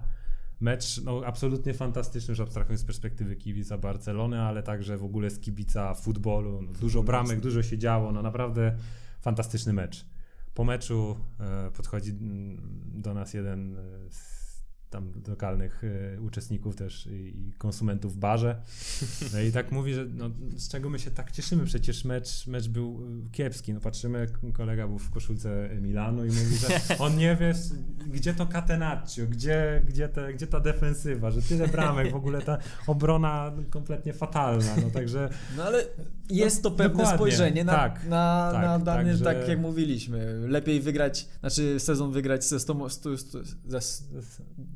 Mecz no, absolutnie fantastyczny, już abstrahując z perspektywy kibica Barcelony, ale także w ogóle z kibica futbolu. No, dużo bramek, dużo się działo, no naprawdę fantastyczny mecz. Po meczu podchodzi mm, do nas jeden z tam lokalnych e, uczestników też i, i konsumentów w barze. No i tak mówi, że no, z czego my się tak cieszymy, przecież mecz, mecz był e, kiepski. No patrzymy, kolega był w koszulce Milanu i mówi, że on nie wie, gdzie to catenaccio, gdzie, gdzie, te, gdzie ta defensywa, że tyle bramek, w ogóle ta obrona kompletnie fatalna. No także No ale jest to pewne dokładnie, spojrzenie na, tak, na, tak, na dany, także- tak jak mówiliśmy. Lepiej wygrać, znaczy sezon wygrać ze 100, 100, 100,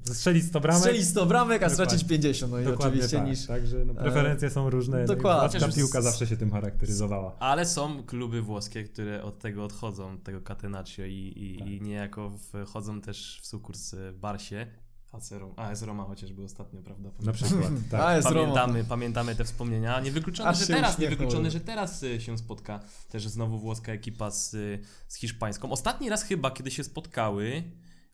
ze strzelić 100 bramek. strzelić 100 bramek, a Dokładnie. stracić 50. No i Dokładnie oczywiście tak. niż. Także no, preferencje są różne. dokładnie. No, włoska Chociaż piłka zawsze się tym charakteryzowała. Ale są kluby włoskie, które od tego odchodzą, od tego catenaccio i, i, Tak. i niejako wchodzą też w sukurs Barsie. AC Roma, AS Roma chociażby ostatnio, prawda? Na przykład, A, tak. Pamiętamy, pamiętamy te wspomnienia. Niewykluczone, Aż że teraz, niewykluczone, że teraz y, się spotka też znowu włoska ekipa z, z hiszpańską. Ostatni raz chyba, kiedy się spotkały,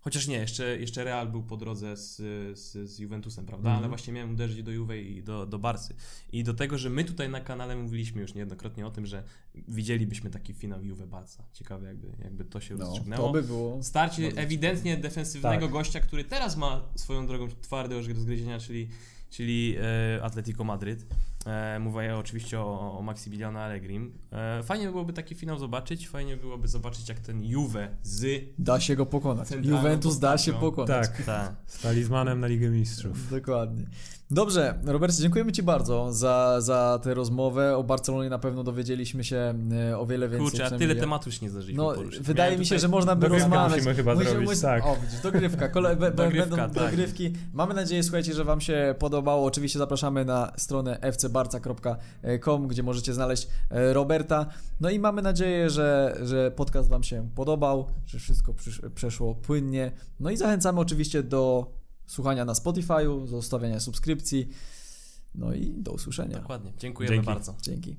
chociaż nie, jeszcze, jeszcze Real był po drodze z, z, z Juventusem, prawda? Mhm. Ale właśnie miałem uderzyć do Juve i do, do Barsy. I do tego, że my tutaj na kanale mówiliśmy już niejednokrotnie o tym, że widzielibyśmy taki finał Juve-Barca. Ciekawe jakby, jakby to się No, rozstrzygnęło. to by było. Starcie ewidentnie defensywnego Tak. gościa, który teraz ma swoją drogą twarde do zgryzienia, czyli, czyli e, Atletico Madryt. E, mówię oczywiście o, o Maximiliano Allegrim. E, fajnie byłoby taki finał zobaczyć, fajnie byłoby zobaczyć jak ten Juve z... Da się go pokonać. Juventus da się pokonać. Tak, Ta, z talizmanem na Ligę Mistrzów. Dokładnie. Dobrze, Robercie, dziękujemy Ci bardzo za, za tę rozmowę. O Barcelonie na pewno dowiedzieliśmy się e, o wiele więcej. kurczę, a tyle ja- tematów już nie zdążyliśmy No, poruszyć. wydaje Miałem mi się, że można by rozmawiać. musimy chyba zrobić, tak. O, widzisz, dogrywka. Kole, Dogrywka, będą tak. dogrywki. Mamy nadzieję, słuchajcie, że Wam się podobało. Oczywiście zapraszamy na stronę fcbarca.com, gdzie możecie znaleźć e, Roberta. No i mamy nadzieję, że, że podcast Wam się podobał, że wszystko przysz, przeszło płynnie. No i zachęcamy oczywiście do słuchania na Spotify'u, do zostawiania subskrypcji. No i do usłyszenia. Dokładnie, dziękujemy Dzięki. bardzo. Dzięki.